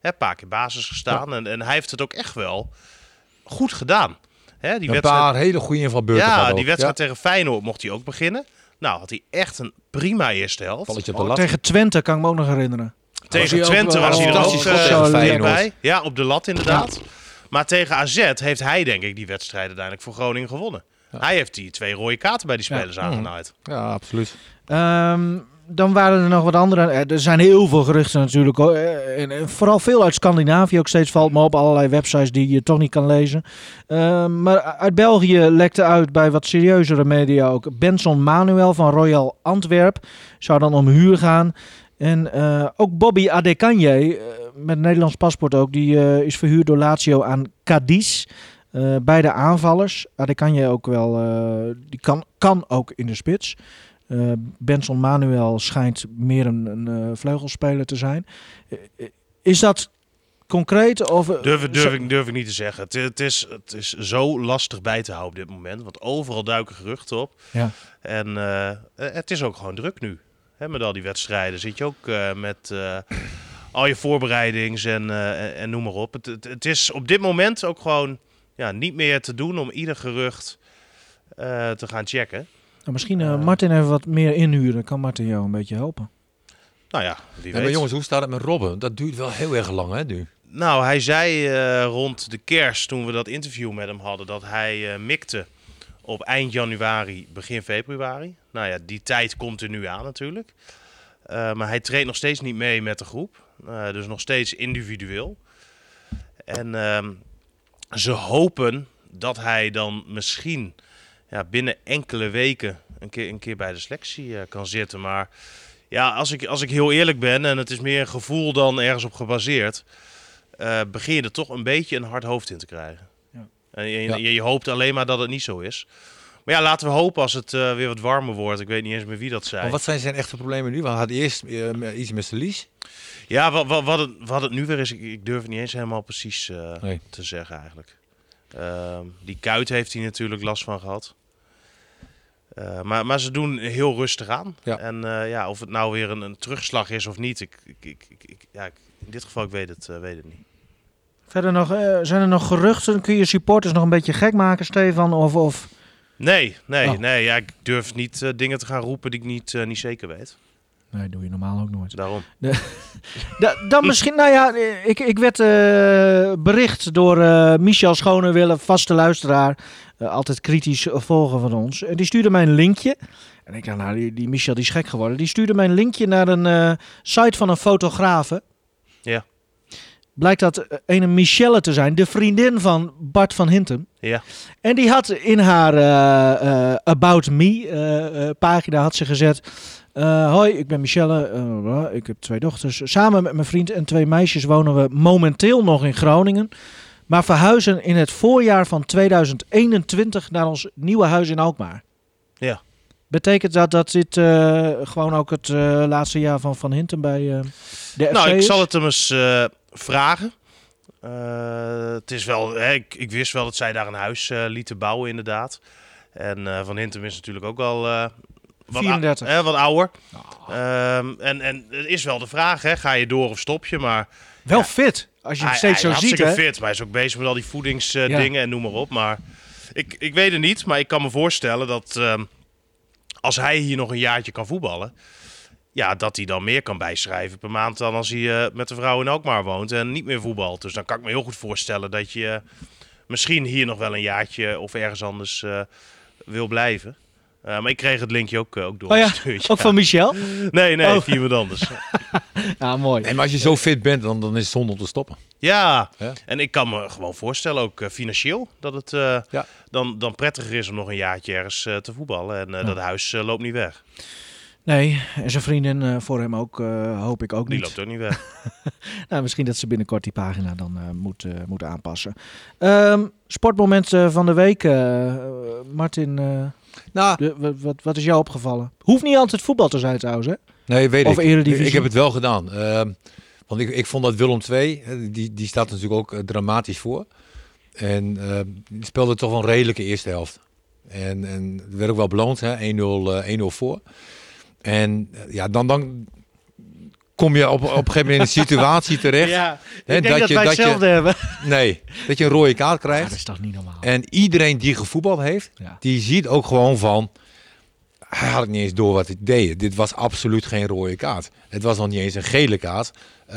Hè, een paar keer basis gestaan. Ja. En, en hij heeft het ook echt wel goed gedaan. Hè, die een paar hele goede invalbeurten Ja, die wedstrijd ja. tegen Feyenoord mocht hij ook beginnen. Nou, had hij echt een prima eerste helft. Oh, tegen Twente kan ik me ook nog herinneren. Tegen Twente was hij er ook uh, bij. Ja, op de lat inderdaad. Maar tegen AZ heeft hij denk ik die wedstrijd uiteindelijk voor Groningen gewonnen. Hij heeft die twee rode kaarten bij die spelers ja. aangenaaid. Ja, absoluut. Um, dan waren er nog wat andere. Er zijn heel veel geruchten natuurlijk. En vooral veel uit Scandinavië ook steeds valt me op. Allerlei websites die je toch niet kan lezen. Uh, maar uit België lekte uit bij wat serieuzere media ook. Benson Manuel van Royal Antwerp zou dan om huur gaan. En ook Bobby Adekanje, met Nederlands paspoort ook, die is verhuurd door Lazio aan Cadiz. beide aanvallers. Adekanje ook wel, die kan, kan ook in de spits. Uh, Benson Manuel schijnt meer een, een uh, vleugelspeler te zijn. Uh, is dat concreet? Of, durf, durf, ik, durf ik niet te zeggen. Het, het, is, het is zo lastig bij te houden op dit moment. Want overal duiken geruchten op. Ja. En het is ook gewoon druk nu. Hè, met al die wedstrijden zit je ook met al je voorbereidings en, en, en, noem maar op. Het, het, het, is op dit moment ook gewoon ja, niet meer te doen om ieder gerucht te gaan checken. Nou, misschien uh, Martin even wat meer inhuren. Kan Martin jou een beetje helpen? Nou ja, wie weet. maar jongens, hoe staat het met Robben? Dat duurt wel heel erg lang, hè, nu? Nou, hij zei uh, rond de kerst, toen we dat interview met hem hadden, dat hij uh, mikte op eind januari, begin februari. Nou ja, die tijd komt er nu aan natuurlijk. maar hij treedt nog steeds niet mee met de groep. dus nog steeds individueel. En ehm, ze hopen dat hij dan misschien ja, binnen enkele weken een keer, een keer bij de selectie uh, kan zitten. Maar ja, als ik, als ik heel eerlijk ben, en het is meer een gevoel dan ergens op gebaseerd, uh, begin je er toch een beetje een hard hoofd in te krijgen. Ja. En je, je, je, hoopt alleen maar dat het niet zo is. Maar ja, laten we hopen als het uh, weer wat warmer wordt. Ik weet niet eens meer wie dat zei. Maar wat zijn zijn echte problemen nu? We hadden eerst iets met de lies. Ja, wat, wat, wat, het, wat het nu weer is, ik, ik durf het niet eens helemaal precies nee. te zeggen eigenlijk. Uh, die kuit heeft hij natuurlijk last van gehad. Uh, maar, maar ze doen heel rustig aan. Ja. En uh, ja, of het nou weer een, een terugslag is of niet, ik, ik, ik, ik, ja, in dit geval ik weet het, uh, weet het niet. Verder nog, zijn er nog geruchten? Kun je supporters nog een beetje gek maken, Stefan? Of, of... Nee, nee, oh. nee. Ja, ik durf niet dingen te gaan roepen die ik niet, niet zeker weet. Nee, doe je normaal ook nooit. Daarom. De, <laughs> dan misschien, nou ja, ik, ik werd uh, bericht door uh, Michel Schonewille, vaste luisteraar. Uh, altijd kritisch volgen van ons. En die stuurde mij een linkje. En ik dacht, nou, die, die Michel die is gek geworden. Die stuurde mij een linkje naar een site van een fotografe. Ja. Blijkt dat een Michelle te zijn, de vriendin van Bart van Hintem. Ja. En die had in haar About Me pagina had ze gezet... Uh, hoi, ik ben Michelle. Uh, ik heb twee dochters. Samen met mijn vriend en twee meisjes wonen we momenteel nog in Groningen. Maar verhuizen in het voorjaar van 2021 naar ons nieuwe huis in Alkmaar. Ja. Betekent dat dat dit uh, gewoon ook het laatste jaar van Van Hinten bij de FC Nou, ik is? zal het hem eens vragen. het is wel, hè, ik, ik, wist wel dat zij daar een huis lieten bouwen inderdaad. En Van Hintem is natuurlijk ook al wat 34. Hè, wat ouder. Oh. Um, en, en het is wel de vraag, hè, ga je door of stop je? Maar, wel ja, fit, als je hem steeds hij, zo ziet. Hij fit, maar hij is ook bezig met al die voedingsdingen uh, ja. en noem maar op. Maar ik, ik weet het niet, maar ik kan me voorstellen dat um, als hij hier nog een jaartje kan voetballen... Ja, dat hij dan meer kan bijschrijven per maand dan als hij uh, met de vrouw in Alkmaar woont en niet meer voetbalt. Dus dan kan ik me heel goed voorstellen dat je misschien hier nog wel een jaartje of ergens anders uh, wil blijven. Uh, maar ik kreeg het linkje ook, uh, ook door. Oh <laughs> ja, ook van Michel? Nee, nee, oh. iemand anders. <laughs> ja, mooi. Nee, maar als je zo fit bent, dan, dan is het zonde om te stoppen. Ja. ja. en ik kan me gewoon voorstellen, ook uh, financieel, dat het ja. dan, dan prettiger is om nog een jaartje ergens te voetballen. En dat huis loopt niet weg. Nee, en zijn vriendin uh, voor hem ook, uh, hoop ik ook die niet. Die loopt ook niet weg. <laughs> nou, misschien dat ze binnenkort die pagina dan uh, moet, moet aanpassen. Um, sportmoment van de week, Martin. Nou, de, wat, wat is jou opgevallen? Hoeft niet altijd voetbal te zijn trouwens, hè? Nee, weet of ik. Eredivisie. Ik heb het wel gedaan. Ehm, want ik, ik vond dat Willem II, die, die staat natuurlijk ook dramatisch voor. En ehm, die speelde toch wel een redelijke eerste helft. En, en het werd ook wel beloond, 1-0 voor. En ja, dan, dan kom je op, op een gegeven moment in een situatie terecht. Ja, hè, dat, dat, je, dat je, hebben. Nee, dat je een rode kaart krijgt. Ja, dat is toch niet normaal. En iedereen die gevoetbald heeft, ja. die ziet ook gewoon van... Hij had niet eens door wat ik deed. Dit was absoluut geen rode kaart. Het was nog niet eens een gele kaart. Uh,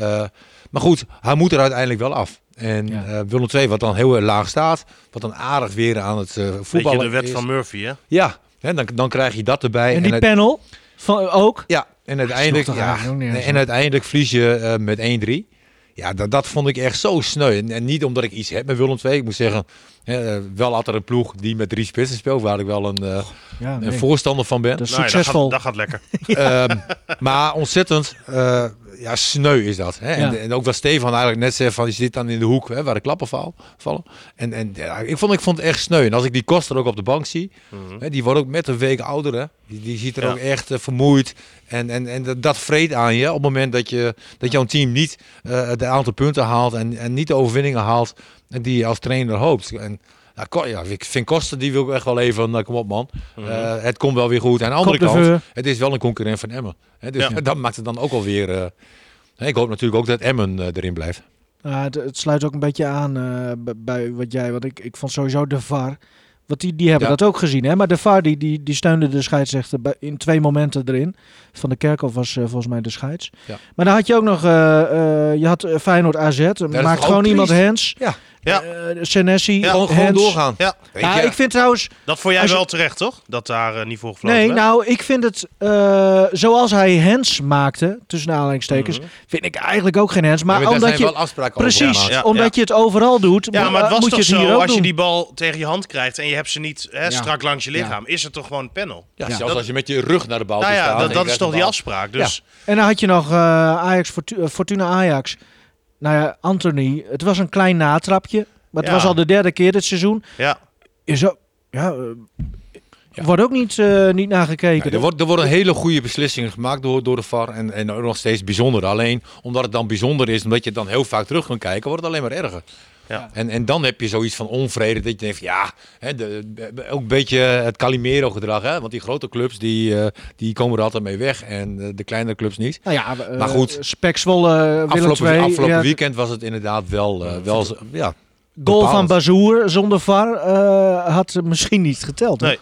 maar goed, hij moet er uiteindelijk wel af. En ja. uh, Willem II, wat dan heel laag staat, wat dan aardig weer aan het uh, voetballen Beetje de wet is. van Murphy, hè? Ja, hè, dan, dan krijg je dat erbij. En die het, panel van, ook? Ja, en uiteindelijk, ja, en uiteindelijk verlies je uh, met 1-3. Ja, dat, dat vond ik echt zo sneu. En, en, niet omdat ik iets heb met Willem II. Ik moet zeggen, hè, wel altijd een ploeg die met drie spitsen speelt, waar ik wel een, uh, ja, nee. een voorstander van ben. Dat is succesvol. Dat, gaat, dat gaat lekker. um, <laughs> maar ontzettend uh, ja, sneu is dat. Hè? Ja. En, en, ook wat Stefan eigenlijk net zei, van, je zit dan in de hoek hè, waar de klappen val, vallen. En, en ja, ik, vond, ik vond het echt sneu. En als ik die Koster ook op de bank zie, mm -hmm. hè, die wordt ook met een week ouder. Hè? Die, die ziet er ja. ook echt uh, vermoeid. En, en, en dat, dat vreet aan je op het moment dat, je, dat jouw team niet uh, het aantal punten haalt en, en niet de overwinningen haalt die je als trainer hoopt. En, nou, ja, ik vind Kosten, die wil ik echt wel even, nou, kom op man. Mm -hmm. uh, het komt wel weer goed. En aan de andere kant, het is wel een concurrent van Emmen. Hè, dus ja. dat maakt het dan ook alweer... Uh, ik hoop natuurlijk ook dat Emmen uh, erin blijft. Uh, het, het, sluit ook een beetje aan uh, bij wat jij, want ik, ik vond sowieso de VAR. Want die, die hebben ja. dat ook gezien, hè? Maar de VAR die, die, die steunde de scheidsrechter in twee momenten erin. Van de Kerkhoff was uh, volgens mij de scheids. Ja. Maar dan had je ook nog, je had Feyenoord AZ. Ja, maakt gewoon iemand hands. Ja. Ja. Uh, Senesi, ja, gewoon, gewoon doorgaan. Ja. ja, ik vind trouwens... Dat vond jij je, wel terecht, toch? Dat daar uh, niet voor gefloten Nee, werd? nou, ik vind het... Uh, zoals hij hands maakte, tussen aanhalingstekens, mm -hmm. vind ik eigenlijk ook geen hands. Maar ja, omdat je... wel afspraken precies, over omdat je het overal doet, ja, maar het was moet toch je het zo, als doen. je die bal tegen je hand krijgt en je hebt ze niet hè, strak langs je lichaam, is het toch gewoon een panel? Ja, zelfs dat, als je met je rug naar de bal nou ja, staat. dat, dat is toch die afspraak. Dus. En dan had je nog Ajax, Fortuna Ajax. Nou ja, Anthony, het was een klein natrapje. Maar het Ja. was al de derde keer dit seizoen. Ja, Is ook, ja, uh, wordt ook niet, uh, niet naar gekeken. Ja, er, wordt, er worden hele goede beslissingen gemaakt door, door de VAR en, en nog steeds bijzonder. Alleen omdat het dan bijzonder is, omdat je het dan heel vaak terug kan kijken, wordt het alleen maar erger. Ja. En, en dan heb je zoiets van onvrede dat je denkt, ja, hè, de, de- ook een beetje het Calimero-gedrag. Hè? Want die grote clubs, die, uh, die komen er altijd mee weg en uh, de kleinere clubs niet. Nou ja, uh, Maar goed. Spek Zwolle, Afgelopen, II. afgelopen ja, weekend was het inderdaad wel, uh, wel ja, goal van. Bazoer zonder VAR uh, had misschien niet geteld. hè? Nee.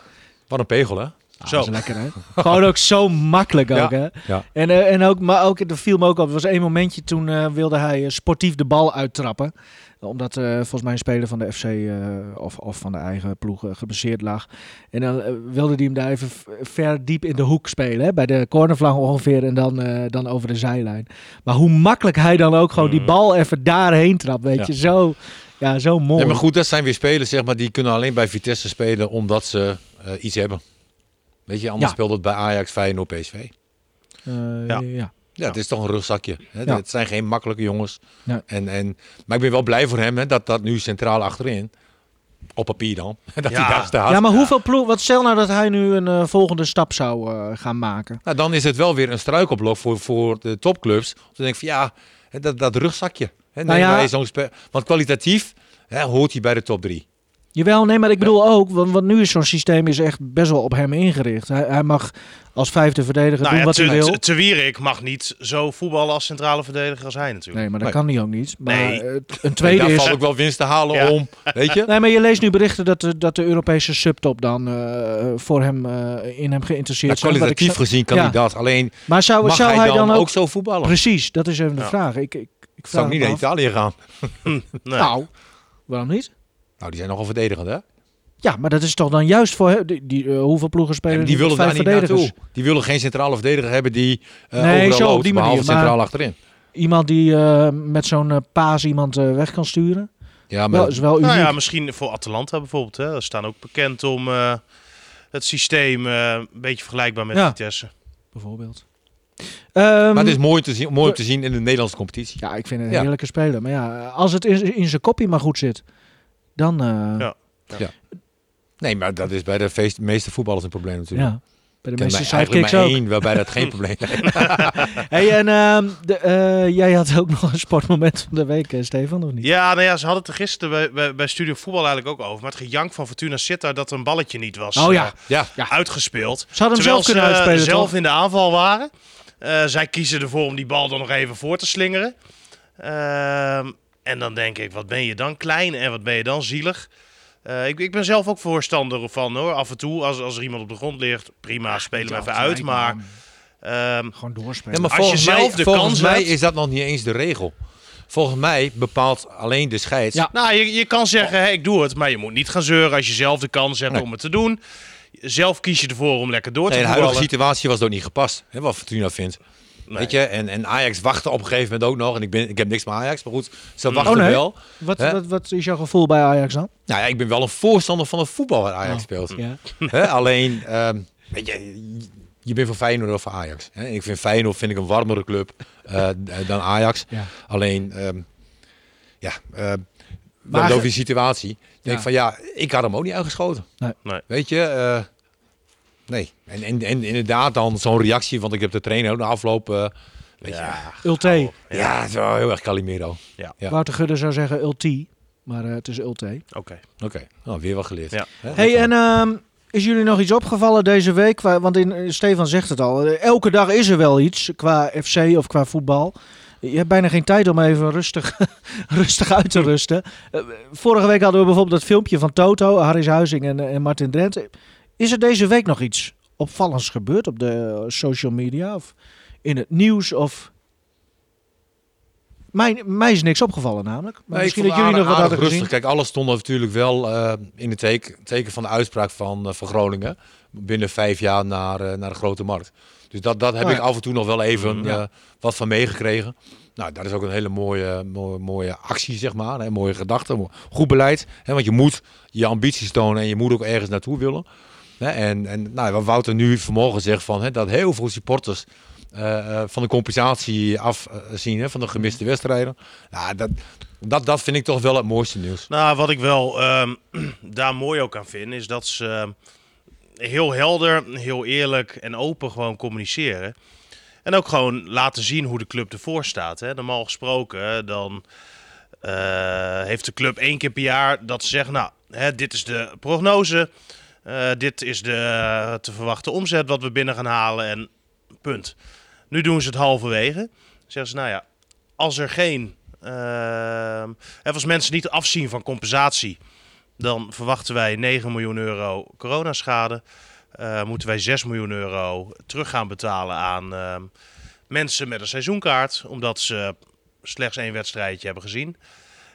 Wat een pegel, hè? Ah, Zo. dat is lekker, hè? Gewoon ook zo makkelijk ook, Ja. hè? Ja. En, eh, en ook, maar ook, er viel me ook op, er was één momentje toen eh, wilde hij eh, sportief de bal uittrappen. Omdat eh, volgens mij een speler van de FC eh, of, of van de eigen ploeg eh, geblesseerd lag. En dan wilde hij hem daar even ver diep in de hoek spelen. Hè? Bij de cornervlag ongeveer en dan, eh, dan over de zijlijn. Maar hoe makkelijk hij dan ook gewoon die Mhm. bal even daarheen trapt, weet Ja. je. Zo, ja, zo mooi. Ja, maar goed, dat zijn weer spelers zeg maar, die kunnen alleen bij Vitesse spelen omdat ze eh, iets hebben. Weet je, anders Ja. speelt het bij Ajax, Feyenoord, PSV. Eh, Ja. ja. Ja, het is toch een rugzakje. Hè? Ja. Het zijn geen makkelijke jongens. Ja. En, en, maar ik ben wel blij voor hem hè, dat dat nu centraal achterin, op papier dan, <laughs> dat Ja. hij daar staat. Ja, maar hoeveel ploeg... Wat stel nou dat hij nu een eh, volgende stap zou eh, gaan maken? Nou, dan is het wel weer een struikelblok voor, voor de topclubs. Om te denken van ja, dat, dat rugzakje. Hè, Nou ja. zo'n Want kwalitatief hè, hoort hij bij de top drie. Jawel, nee, maar ik bedoel ook... Want, want nu is zo'n systeem is echt best wel op hem ingericht. Hij, hij mag als vijfde verdediger Nou doen ja, wat te, hij wil. te, te Wierik mag niet zo voetballen als centrale verdediger als hij natuurlijk. Nee, maar dat Nee. kan hij ook niet. Maar Nee. eh, een tweede daar is... valt ook wel winst te halen Ja. om. Weet je? <laughs> Nee, maar je leest nu berichten dat de, dat de Europese subtop dan eh, voor hem eh, in hem geïnteresseerd zijn. Wat ik kwalitatief snap- gezien kan Ja. hij dat. Alleen Maar zou, mag zou hij, dan, ook ook... zo voetballen? Precies, dat is even de Ja. vraag. Ik, ik, ik Zou ik niet naar. Italië gaan? <laughs> Nee. Nou, waarom niet? Nou, die zijn nogal verdedigend, hè? Ja, maar dat is toch dan juist voor. Die, die, eh, hoeveel ploegen spelen maar die willen daar vijf niet verdedigers? naartoe. Die willen geen centrale verdediger hebben die uh, Nee, overal zo op loopt, die manier, maar- centraal achterin. Iemand die eh, met zo'n paas iemand eh, weg kan sturen. Ja, maar Wel, is wel uniek. Nou ja, misschien voor Atalanta bijvoorbeeld. Hè. Ze staan ook bekend om eh, het systeem eh, een beetje vergelijkbaar met Ja. Vitesse. bijvoorbeeld. maar het is mooi te, zien, mooi te zien in de Nederlandse competitie. Ja, ik vind het een heerlijke speler. Maar ja, als het in, in zijn kopje maar goed zit, dan... ja. ja. Nee, maar dat is bij de meeste voetballers een probleem natuurlijk. Ja. Bij de meeste sidekicks ook. Één, waarbij dat geen probleem is. <laughs> hey, en uh, de, uh, jij had ook nog een sportmoment van de week, uh, Stefan, of niet? Ja, nou ja, ze hadden het er gisteren bij, bij, bij, Studio Voetbal eigenlijk ook over. Maar het gejank van Fortuna Sittard dat een balletje niet was oh, ja. ja. uitgespeeld. Ze hadden hem zelf kunnen ze, uitspelen, zelf toch? in de aanval waren. zij kiezen ervoor om die bal dan nog even voor te slingeren. Ehm, en dan denk ik, wat ben je dan klein en wat ben je dan zielig. Uh, ik, ik, ben zelf ook voorstander van hoor. Af en toe, als, als er iemand op de grond ligt, prima, ja, spelen we even uit. Maar um, gewoon doorspelen. Ja, maar als je zelf de volgens kans mij hebt, is dat nog niet eens de regel. Volgens mij bepaalt alleen de scheids. Ja. Nou, je, je kan zeggen, hey, ik doe het, maar je moet niet gaan zeuren als je zelf de kans hebt nee. om het te doen. Zelf kies je ervoor om lekker door te nee. De huidige situatie was ook niet gepast, hè, wat Fortuna vindt. Nee. Weet je, en, en Ajax wachtte op een gegeven moment ook nog. En ik, ben, ik heb niks met Ajax, maar goed, ze wachten oh, nee. wel. Wat, wat, wat, is jouw gevoel bij Ajax dan? Nou ja, ik ben wel een voorstander van het voetbal waar Ajax oh. speelt. Ja. Alleen, um, weet je, je bent voor Feyenoord of voor Ajax. He, ik vind Feyenoord vind ik een warmere club uh, dan Ajax. Ja. Alleen, um, ja, uh, maar, over die situatie. Ik denk ja. van ja, ik had hem ook niet uitgeschoten. Nee. Nee. Weet je, uh, nee. En, en, en inderdaad dan zo'n reactie, want ik heb de trainer ook de afloop... Uh, Weet ja. je, Ulte. Ja, wel heel erg Calimero. Ja. ja. Wouter Gudde zou zeggen Ulti, maar uh, het is Ulte. Oké. Okay. Oké, okay. nou, weer wat geleerd. Ja. Hey, en uh, is jullie nog iets opgevallen deze week? Want in, Stefan zegt het al, elke dag is er wel iets qua FC of qua voetbal. Je hebt bijna geen tijd om even rustig, <laughs> rustig uit te rusten. Vorige week hadden we bijvoorbeeld dat filmpje van Toto, Harris Huizing en, en Martin Drent. Is er deze week nog iets opvallends gebeurd op de social media? Of in het nieuws of... Mij, mij is niks opgevallen namelijk. Maar nee, misschien dat jullie nog wat hadden rustig. gezien. Kijk, alles stond natuurlijk wel uh, in het teken, teken, van de uitspraak van, uh, van Groningen. Binnen vijf jaar naar, uh, naar de grote markt. Dus dat, dat heb Oh, ik af en toe nog wel even Mm, ja. wat van meegekregen. Nou, dat is ook een hele mooie, mooie, mooie actie, zeg maar. Een mooie gedachte, goed beleid. Hè, want je moet je ambities tonen en je moet ook ergens naartoe willen. En en nou, wat Wouter nu vanmorgen zegt, van, hè, dat heel veel supporters uh, van de compensatie afzien hè, van de gemiste wedstrijden. Ja, dat, dat, dat vind ik toch wel het mooiste nieuws. Nou, wat ik wel um, <clears throat> daar mooi ook aan vind, is dat ze uh, heel helder, heel eerlijk en open gewoon communiceren. En ook gewoon laten zien hoe de club ervoor staat. Hè. Normaal gesproken, dan uh, heeft de club één keer per jaar dat ze zeggen, nou, hè, dit is de prognose. Uh, dit is de te verwachten omzet wat we binnen gaan halen en punt. Nu doen ze het halverwege. Zeggen ze, nou ja, als er geen... Uh, als mensen niet afzien van compensatie... dan verwachten wij 9 miljoen euro coronaschade. Moeten wij 6 miljoen euro terug gaan betalen aan mensen met een seizoenkaart... omdat ze slechts één wedstrijdje hebben gezien.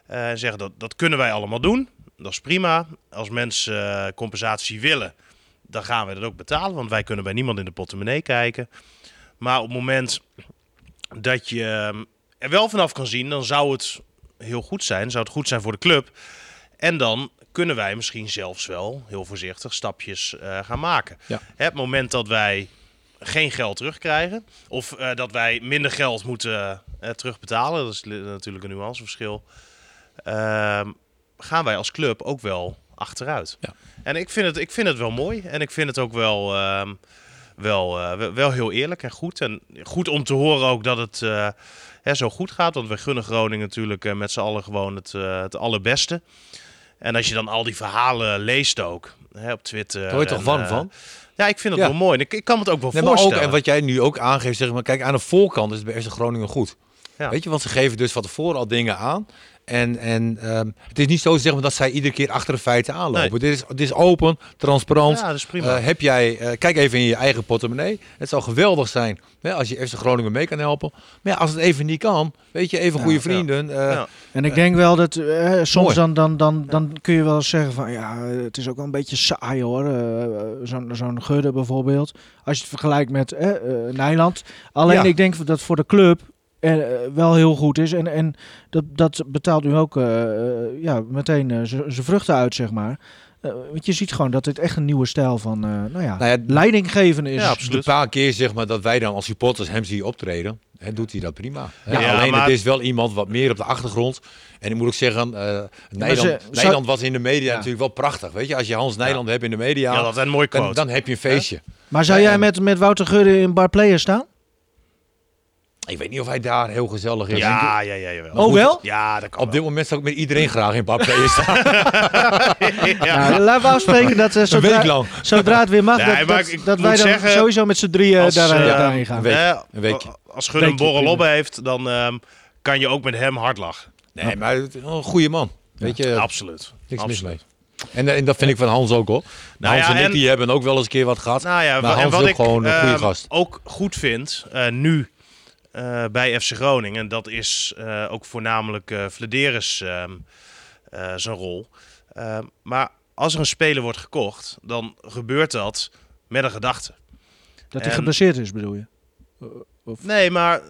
En zeggen, dat, dat kunnen wij allemaal doen. Dat is prima. Als mensen compensatie willen, dan gaan we dat ook betalen. Want wij kunnen bij niemand in de portemonnee kijken. Maar op het moment dat je er wel vanaf kan zien, dan zou het heel goed zijn. Zou het goed zijn voor de club. En dan kunnen wij misschien zelfs wel heel voorzichtig stapjes uh, gaan maken. Ja. Het moment dat wij geen geld terugkrijgen, of uh, dat wij minder geld moeten uh, terugbetalen, dat is natuurlijk een nuanceverschil, ehm, gaan wij als club ook wel achteruit. Ja. En ik vind, het, ik vind het wel mooi en ik vind het ook wel ehm, wel, uh, wel heel eerlijk en goed. En goed om te horen ook dat het uh, hè, zo goed gaat. Want we gunnen Groningen natuurlijk uh, met z'n allen gewoon het, het allerbeste. En als je dan al die verhalen leest ook hè, op Twitter. Daar word je toch warm van? Ja, ik vind het Ja. wel mooi. En Ik, ik kan het ook wel Nee, maar voorstellen. ook, en wat jij nu ook aangeeft, zeg maar, kijk, aan de voorkant is het bij Groningen goed. Ja. Weet je, want ze geven dus van tevoren al dingen aan. En, en ehm, het is niet zo zeg maar, dat zij iedere keer achter de feiten aanlopen. Nee. Dit, is, dit is open, transparant. Ja, dat is prima. Eh, heb jij, eh, kijk even in je eigen portemonnee. Het zou geweldig zijn hè, als je FC Groningen mee kan helpen. Maar ja, als het even niet kan, weet je, even Ja, goede ja. vrienden. eh, Ja. En ik denk wel dat soms dan, dan, dan, dan kun je wel eens zeggen van ja, het is ook wel een beetje saai hoor. Eh, Zo'n zo'n Gudde bijvoorbeeld. Als je het vergelijkt met Nijland. Alleen Ja. ik denk dat voor de club eh, wel heel goed is. En, en dat, dat betaalt nu ook eh, eh, ja, meteen eh, z- zijn vruchten uit, zeg maar. want je ziet gewoon dat het echt een nieuwe stijl van nou ja, nou ja, leidinggeven is. Ja, absoluut. Een paar keer zeg maar dat wij dan als supporters hem zien optreden. En doet hij dat prima. Ja, alleen het is wel iemand wat meer op de achtergrond. En ik moet ook zeggen, uh, Nederland, Nederland was in de media natuurlijk wel prachtig. Weet je, als je Hans Nederland hebt in de media, ja, dat is een mooi dan, dan, heb je een feestje. Maar zou jij met, met Wouter Gudde in bar player staan? Ik weet niet of hij daar heel gezellig is. Ja, ja, ja, jawel. Oh, wel? Ja, dat kan Op dit moment zou ik met iedereen graag in Papé staan. <laughs> ja. Nou, laten we afspreken dat uh, zodra, zodra het weer mag, dat, dat, dat wij dan zeggen, sowieso met z'n drieën uh, daar, uh, daarheen gaan. Een week. Als Gun een borrel op heeft, dan um, kan je ook met hem hard lachen. Nee, maar een goede man. Weet je, absoluut. Niks mis mee. En, en, dat vind ik van Hans ook hoor. Nou Hans ja, en ik die hebben ook wel eens een keer wat gehad. Nou ja, maar Hans is ook ik, gewoon een goede uh, gast. ook goed vind, uh, nu uh, bij FC Groningen. En dat is uh, ook voornamelijk uh, Flederis ehm, zijn rol. Ehm, maar als er een speler wordt gekocht, dan gebeurt dat met een gedachte. Dat hij en... gebaseerd is, bedoel je? Of... Nee, maar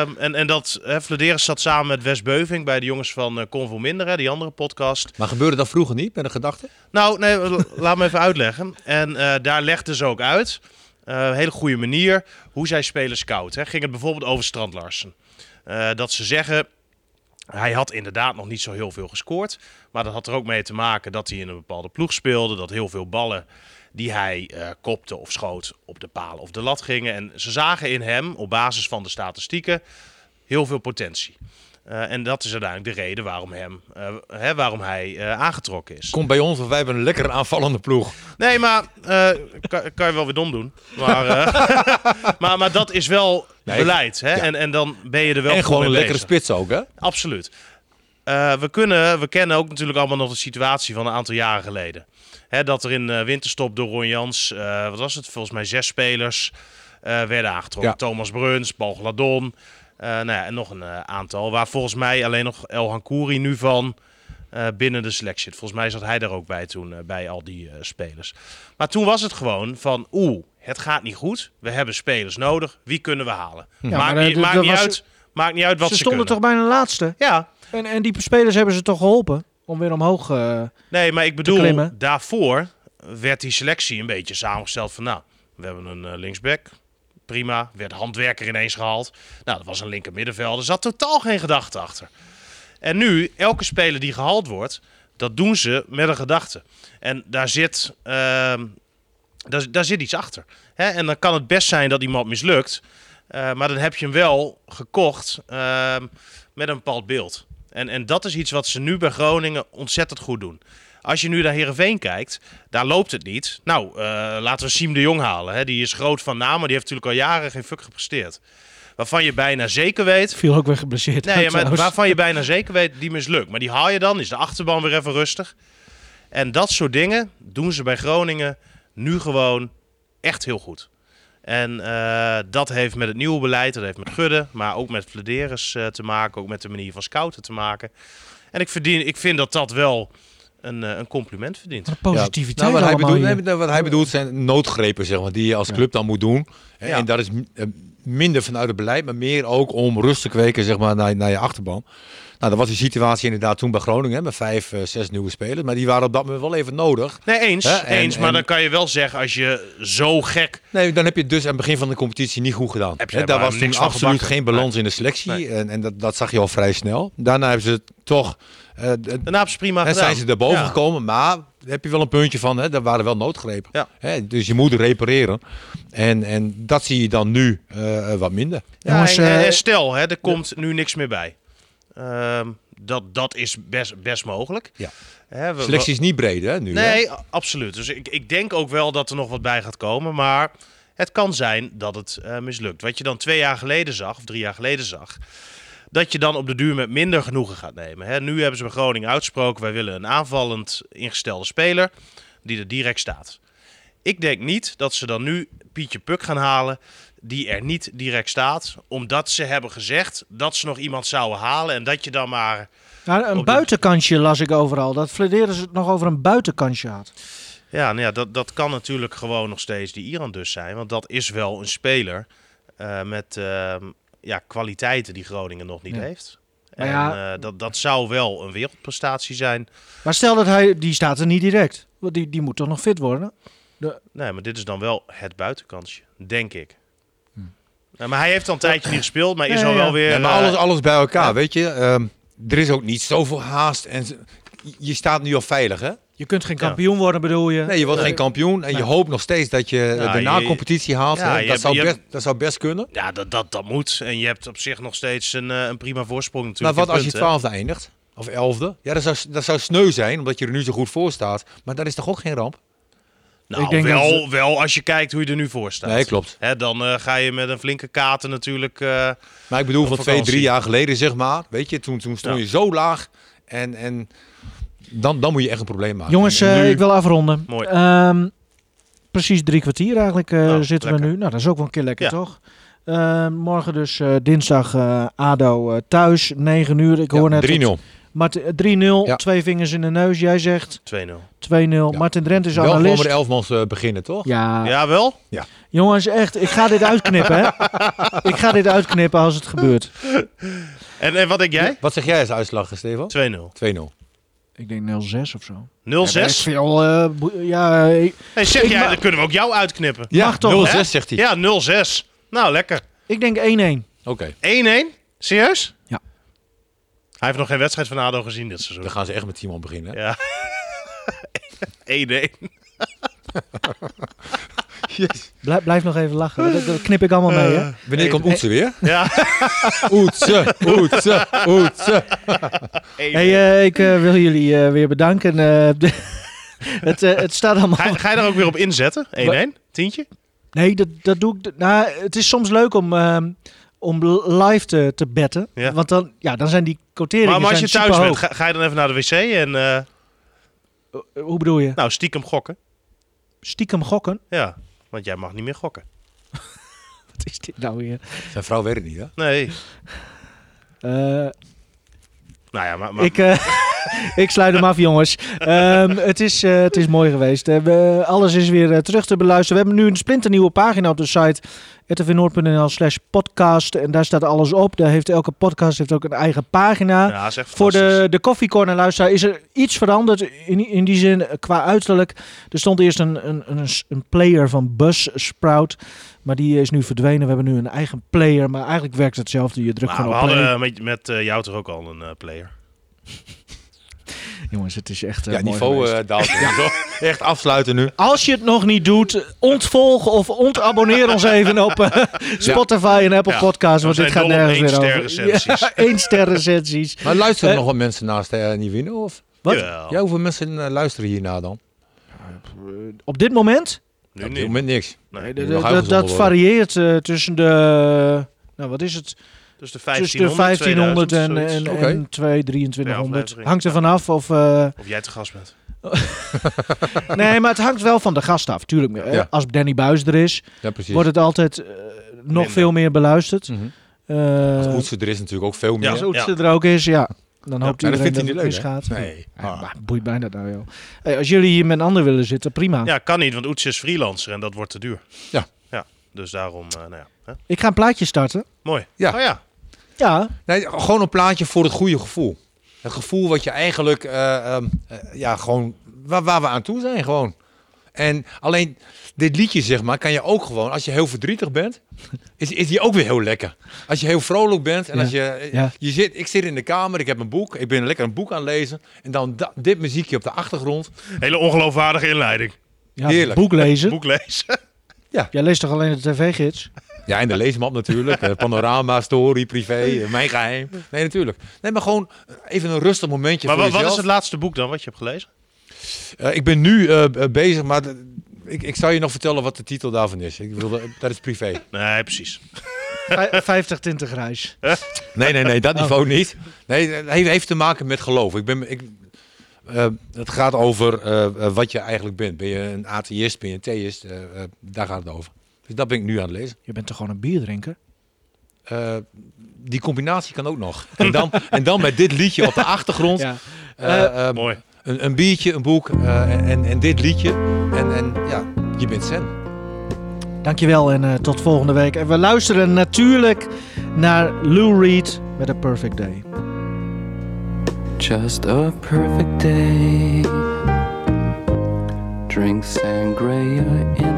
um, en, en dat hè, Flederis zat samen met Wes Beuving bij de jongens van uh, Convo Minder, hè, die andere podcast. Maar gebeurde dat vroeger niet met een gedachte? Nou, nee, <laughs> laat me even uitleggen. En uh, daar legden ze ook uit uh, hele goede manier hoe zij spelers scouten. Ging het bijvoorbeeld over Strand Larsen. Uh, dat ze zeggen, hij had inderdaad nog niet zo heel veel gescoord. Maar dat had er ook mee te maken dat hij in een bepaalde ploeg speelde. Dat heel veel ballen die hij uh, kopte of schoot op de paal of de lat gingen. En ze zagen in hem, op basis van de statistieken, heel veel potentie. Uh, en dat is uiteindelijk de reden waarom, hem, uh, hè, waarom hij uh, aangetrokken is. Komt bij ons, want wij hebben een lekker aanvallende ploeg. Nee, maar kan, kan, je wel weer dom doen. Maar, <laughs> maar, maar dat is wel nee, beleid. Hè? Ja. En, en dan ben je er wel En gewoon een lekkere spits ook, hè? Absoluut. we, kunnen, we kennen ook natuurlijk allemaal nog de situatie van een aantal jaren geleden. Hè, dat er in winterstop door Ron Jans, wat was het, volgens mij zes spelers werden aangetrokken. Ja. Thomas Bruns, Paul Gladon... Uh, nou ja, en nog een uh, aantal. Waar volgens mij alleen nog El Hankouri nu van uh, binnen de selectie zit. Volgens mij zat hij er ook bij toen, bij al die spelers. Maar toen was het gewoon van, oeh, het gaat niet goed. We hebben spelers nodig. Wie kunnen we halen? Ja, maakt niet, maakt niet uit, maakt niet uit wat ze Ze stonden kunnen. toch bijna laatste? Ja. En, en die spelers hebben ze toch geholpen om weer omhoog Nee, maar ik bedoel, daarvoor werd die selectie een beetje samengesteld van, nou, we hebben een linksback, prima. Werd handwerker ineens gehaald. Nou, dat was een linker middenvelder. Er zat totaal geen gedachte achter. En nu, elke speler die gehaald wordt, dat doen ze met een gedachte. En daar zit, uh, daar, daar zit iets achter. Hè? En dan kan het best zijn dat iemand mislukt. Uh, maar dan heb je hem wel gekocht uh, met een bepaald beeld. En, en dat is iets wat ze nu bij Groningen ontzettend goed doen. Als je nu naar Herenveen kijkt, daar loopt het niet. Nou, uh, laten we Siem de Jong halen. Hè. Die is groot van naam, maar die heeft natuurlijk al jaren geen fuck gepresteerd. Waarvan je bijna zeker weet. Viel ook weer geblesseerd. Nee, maar waarvan je bijna zeker weet die mislukt. Maar die haal je dan, is de achterban weer even rustig. En dat soort dingen doen ze bij Groningen nu gewoon echt heel goed. En uh, dat heeft met het nieuwe beleid, dat heeft met Gudde, maar ook met Flederis uh, te maken, ook met de manier van scouten te maken. En ik, verdien, ik vind dat dat wel een, een compliment verdient. Een positiviteit. Ja. Nou, wat, hij bedoelt, wat hij bedoelt zijn noodgrepen, zeg maar, die je als club dan moet doen. Ja. En dat is minder vanuit het beleid, maar meer ook om rust te kweken zeg maar, naar, naar je achterban. Nou, dat was die situatie inderdaad toen bij Groningen, hè, met vijf, uh, zes nieuwe spelers. Maar die waren op dat moment wel even nodig. Nee, eens. Hè? En, eens maar en... dan kan je wel zeggen, als je zo gek... Nee, dan heb je het dus aan het begin van de competitie niet goed gedaan. Heb je Daar was toen absoluut geen balans nee. in de selectie. Nee. En, en dat, dat zag je al vrij snel. Daarna hebben ze het toch... Uh, Daarna hebben ze prima gedaan. zijn ze erboven ja. gekomen, maar heb je wel een puntje van, hè, daar waren wel noodgrepen. Ja. Hè, dus je moet repareren. En, en dat zie je dan nu uh, wat minder. Ja, Jongens, en, uh, stel, hè, er komt nu niks meer bij. Uh, dat, dat is best, best mogelijk. Ja. Hè, we, Selectie is niet breed, hè? Nu, nee, hè? absoluut. Dus ik, ik denk ook wel dat er nog wat bij gaat komen. Maar het kan zijn dat het uh, mislukt. Wat je dan twee jaar geleden zag, of drie jaar geleden zag. Dat je dan op de duur met minder genoegen gaat nemen. Hè, nu hebben ze bij Groningen uitgesproken: wij willen een aanvallend ingestelde speler die er direct staat. Ik denk niet dat ze dan nu Pietje Puk gaan halen die er niet direct staat. Omdat ze hebben gezegd dat ze nog iemand zouden halen. En dat je dan maar... Nou, een buitenkansje de... las ik overal. Dat Flederis het nog over een buitenkansje had. Ja, nou ja dat, dat kan natuurlijk gewoon nog steeds die Iran dus zijn. Want dat is wel een speler uh, met uh, ja, kwaliteiten die Groningen nog niet ja. heeft. En ja, uh, dat, dat zou wel een wereldprestatie zijn. Maar stel dat hij, die staat er niet direct. Want die, die moet toch nog fit worden? De... Nee, maar dit is dan wel het buitenkansje, denk ik. Maar hij heeft al een tijdje niet gespeeld, maar is al wel weer... Ja, maar alles, alles bij elkaar, weet je. Uh, er is ook niet zoveel haast en je staat nu al veilig, hè? Je kunt geen kampioen worden, bedoel je? Nee, je wordt geen kampioen. En je hoopt nog steeds dat je de na-competitie haalt. dat, zou best, dat zou best kunnen. Ja, dat, dat, dat moet. En je hebt op zich nog steeds een, een prima voorsprong natuurlijk. Maar wat als je twaalfde eindigt? Of elfde? Ja, dat zou, dat zou sneu zijn, omdat je er nu zo goed voor staat. Maar dat is toch ook geen ramp? Nou, ik denk wel, wel als je kijkt hoe je er nu voor staat. Nee, klopt. Hè, dan uh, ga je met een flinke kater natuurlijk... Uh, maar ik bedoel, van twee, drie jaar geleden zeg maar. Weet je, toen, toen stond ja. je zo laag. En, en dan, dan moet je echt een probleem maken. Jongens, uh, ik wil afronden. Mooi. Um, precies drie kwartier eigenlijk nou, zitten lekker. we nu. Nou, dat is ook wel een keer lekker, ja. toch? Uh, morgen dus uh, dinsdag uh, ADO thuis, 9 uur. Ik hoor net... 3-0. Martin, 3-0, ja. twee vingers in de neus. Jij zegt 2-0. 2-0. Ja. Martin Drent is wel analist. Wel de elfmans uh, beginnen, toch? Ja. Ja, wel? Ja. Jongens, echt, ik ga dit uitknippen, hè. <laughs> ik ga dit uitknippen als het gebeurt. En, en wat denk jij? Wat zeg jij als uitslag, Stefan? 2-0. 2-0. Ik denk 0-6 of zo. 0-6? Ja, veel, uh, ja, ik, hey, zeg ik jij, dan kunnen we ook jou uitknippen. Ja, Mag toch, 0-6 zegt hij. Ja, 0-6. Nou, lekker. Ik denk 1-1. Oké. Okay. 1-1? Serieus? Ja. Hij heeft nog geen wedstrijd van ADO gezien dit seizoen. Dan gaan ze echt met Timon beginnen. Ja. <laughs> 1-1. yes. <laughs> Blijf, blijf, nog even lachen. Dat, dat, knip ik allemaal mee, hè? Wanneer komt Oetse weer? <laughs> Ja. Oetse, Oetse, Oetse. Hey, uh, ik uh, wil jullie uh, weer bedanken. het, het staat allemaal... Ga, ga je daar ook weer op inzetten? 1-1? Tientje? Nee, dat, dat doe ik... Nou, het is soms leuk om... Ehm, om live te, te betten. Ja. Want dan, ja, dan zijn die quoteringen Maar, maar als je thuis bent, ga, ga, je dan even naar de wc en... Uh... Hoe bedoel je? Nou, stiekem gokken. Stiekem gokken? Ja, want jij mag niet meer gokken. <laughs> Wat is dit nou weer? Zijn vrouw weet het niet, hè? Nee. Uh, nou ja, maar... maar... Ik, uh, <laughs> ik sluit hem af, jongens. Um, het, is, uh, het is mooi geweest. We, alles is weer terug te beluisteren. We hebben nu een splinternieuwe pagina op de site rtvnoord.nl slash podcast. En daar staat alles op. Daar heeft elke podcast heeft ook een eigen pagina. Ja, Voor de, de koffiecorner luisteraar is er iets veranderd in, in die zin qua uiterlijk. Er stond eerst een, een, een, een player van Buzzsprout. Maar die is nu verdwenen. We hebben nu een eigen player. Maar eigenlijk werkt het hetzelfde. Je drukt maar gewoon we op hadden met, met uh, jou toch ook al een uh, player. Jongens, het is echt. Uh, ja, niveau uh, daalt. ja. <laughs> Echt afsluiten nu. Als je het nog niet doet, ontvolg of ontabonneer ons even op uh, Spotify ja. en Apple ja. Podcasts. Want dit gaat nergens meer over. Ja, <laughs> één ster recensies. Maar luisteren nog wat mensen naast uh, Nivino? Of? Wat? Ja, hoeveel mensen luisteren hierna dan? Op dit moment? Nu op dit moment niks. Nee, dat, dat varieert tussen de. Nou, wat is het? Dus de 1500, Tussen de 1500 en, en, okay. en 2, 2300. hangt er vanaf of... Uh, of jij te gast bent. <laughs> nee, maar het hangt wel van de gast af. Tuurlijk, ja. als Danny Buis er is, ja, wordt het altijd uh, nog Minder. veel meer beluisterd. Mm -hmm. uh, als Oetse er is natuurlijk ook veel meer. Ja, als Oetse er ook is, ja. Dan hoopt ja, iedereen dat, dat het misgaat. Nee. Ah. Maar boeit bijna dat nou, joh. Hey, als jullie hier met een ander willen zitten, prima. Ja, kan niet, want Oetse is freelancer en dat wordt te duur. Ja. Ja, dus daarom, nou ja. Hè? Ik ga een plaatje starten. Mooi. Ja. Oh ja. Ja. Nee, gewoon een plaatje voor het goede gevoel. Het gevoel wat je eigenlijk, uh, um, uh, ja, gewoon, waar, waar, we aan toe zijn gewoon. En alleen dit liedje, zeg maar, kan je ook gewoon, als je heel verdrietig bent, is, is die ook weer heel lekker. Als je heel vrolijk bent en ja. als je, ja. je zit, ik zit in de kamer, ik heb een boek, ik ben lekker een boek aan het lezen. En dan da, dit muziekje op de achtergrond. Hele ongeloofwaardige inleiding. Ja, Heerlijk. Boek lezen. boek lezen. Ja. Jij leest toch alleen de tv-gids? Ja, en de leesmap natuurlijk. Panorama, story, privé, mijn geheim. Nee, natuurlijk. Nee, maar gewoon even een rustig momentje maar voor wat, jezelf. wat is het laatste boek dan wat je hebt gelezen? Uh, ik ben nu uh, bezig, maar ik, ik zou je nog vertellen wat de titel daarvan is. Ik bedoel, dat is privé. Nee, precies. 50 tinten grijs. nee, nee, nee, dat niveau oh. niet. Nee, het heeft, heeft te maken met geloof. Ik ben, ik, uh, het gaat over wat je eigenlijk bent. Ben je een atheïst, ben je een theïst? daar gaat het over. Dus dat ben ik nu aan het lezen. Je bent toch gewoon een bierdrinker? Uh, die combinatie kan ook nog. En dan, en dan met dit liedje op de achtergrond. <laughs> Ja. Eh, eh, mooi. Een, een, biertje, een boek en, en, dit liedje. En, en ja, je bent zen. Dankjewel en tot volgende week. En we luisteren natuurlijk naar Lou Reed met A Perfect Day. Just a perfect day. Drink sangria in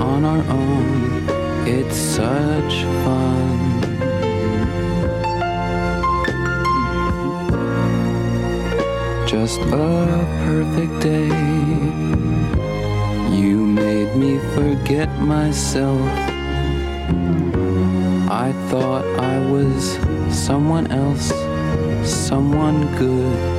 on our own. It's such fun. Just a perfect day. You made me forget myself. I thought I was someone else, someone good.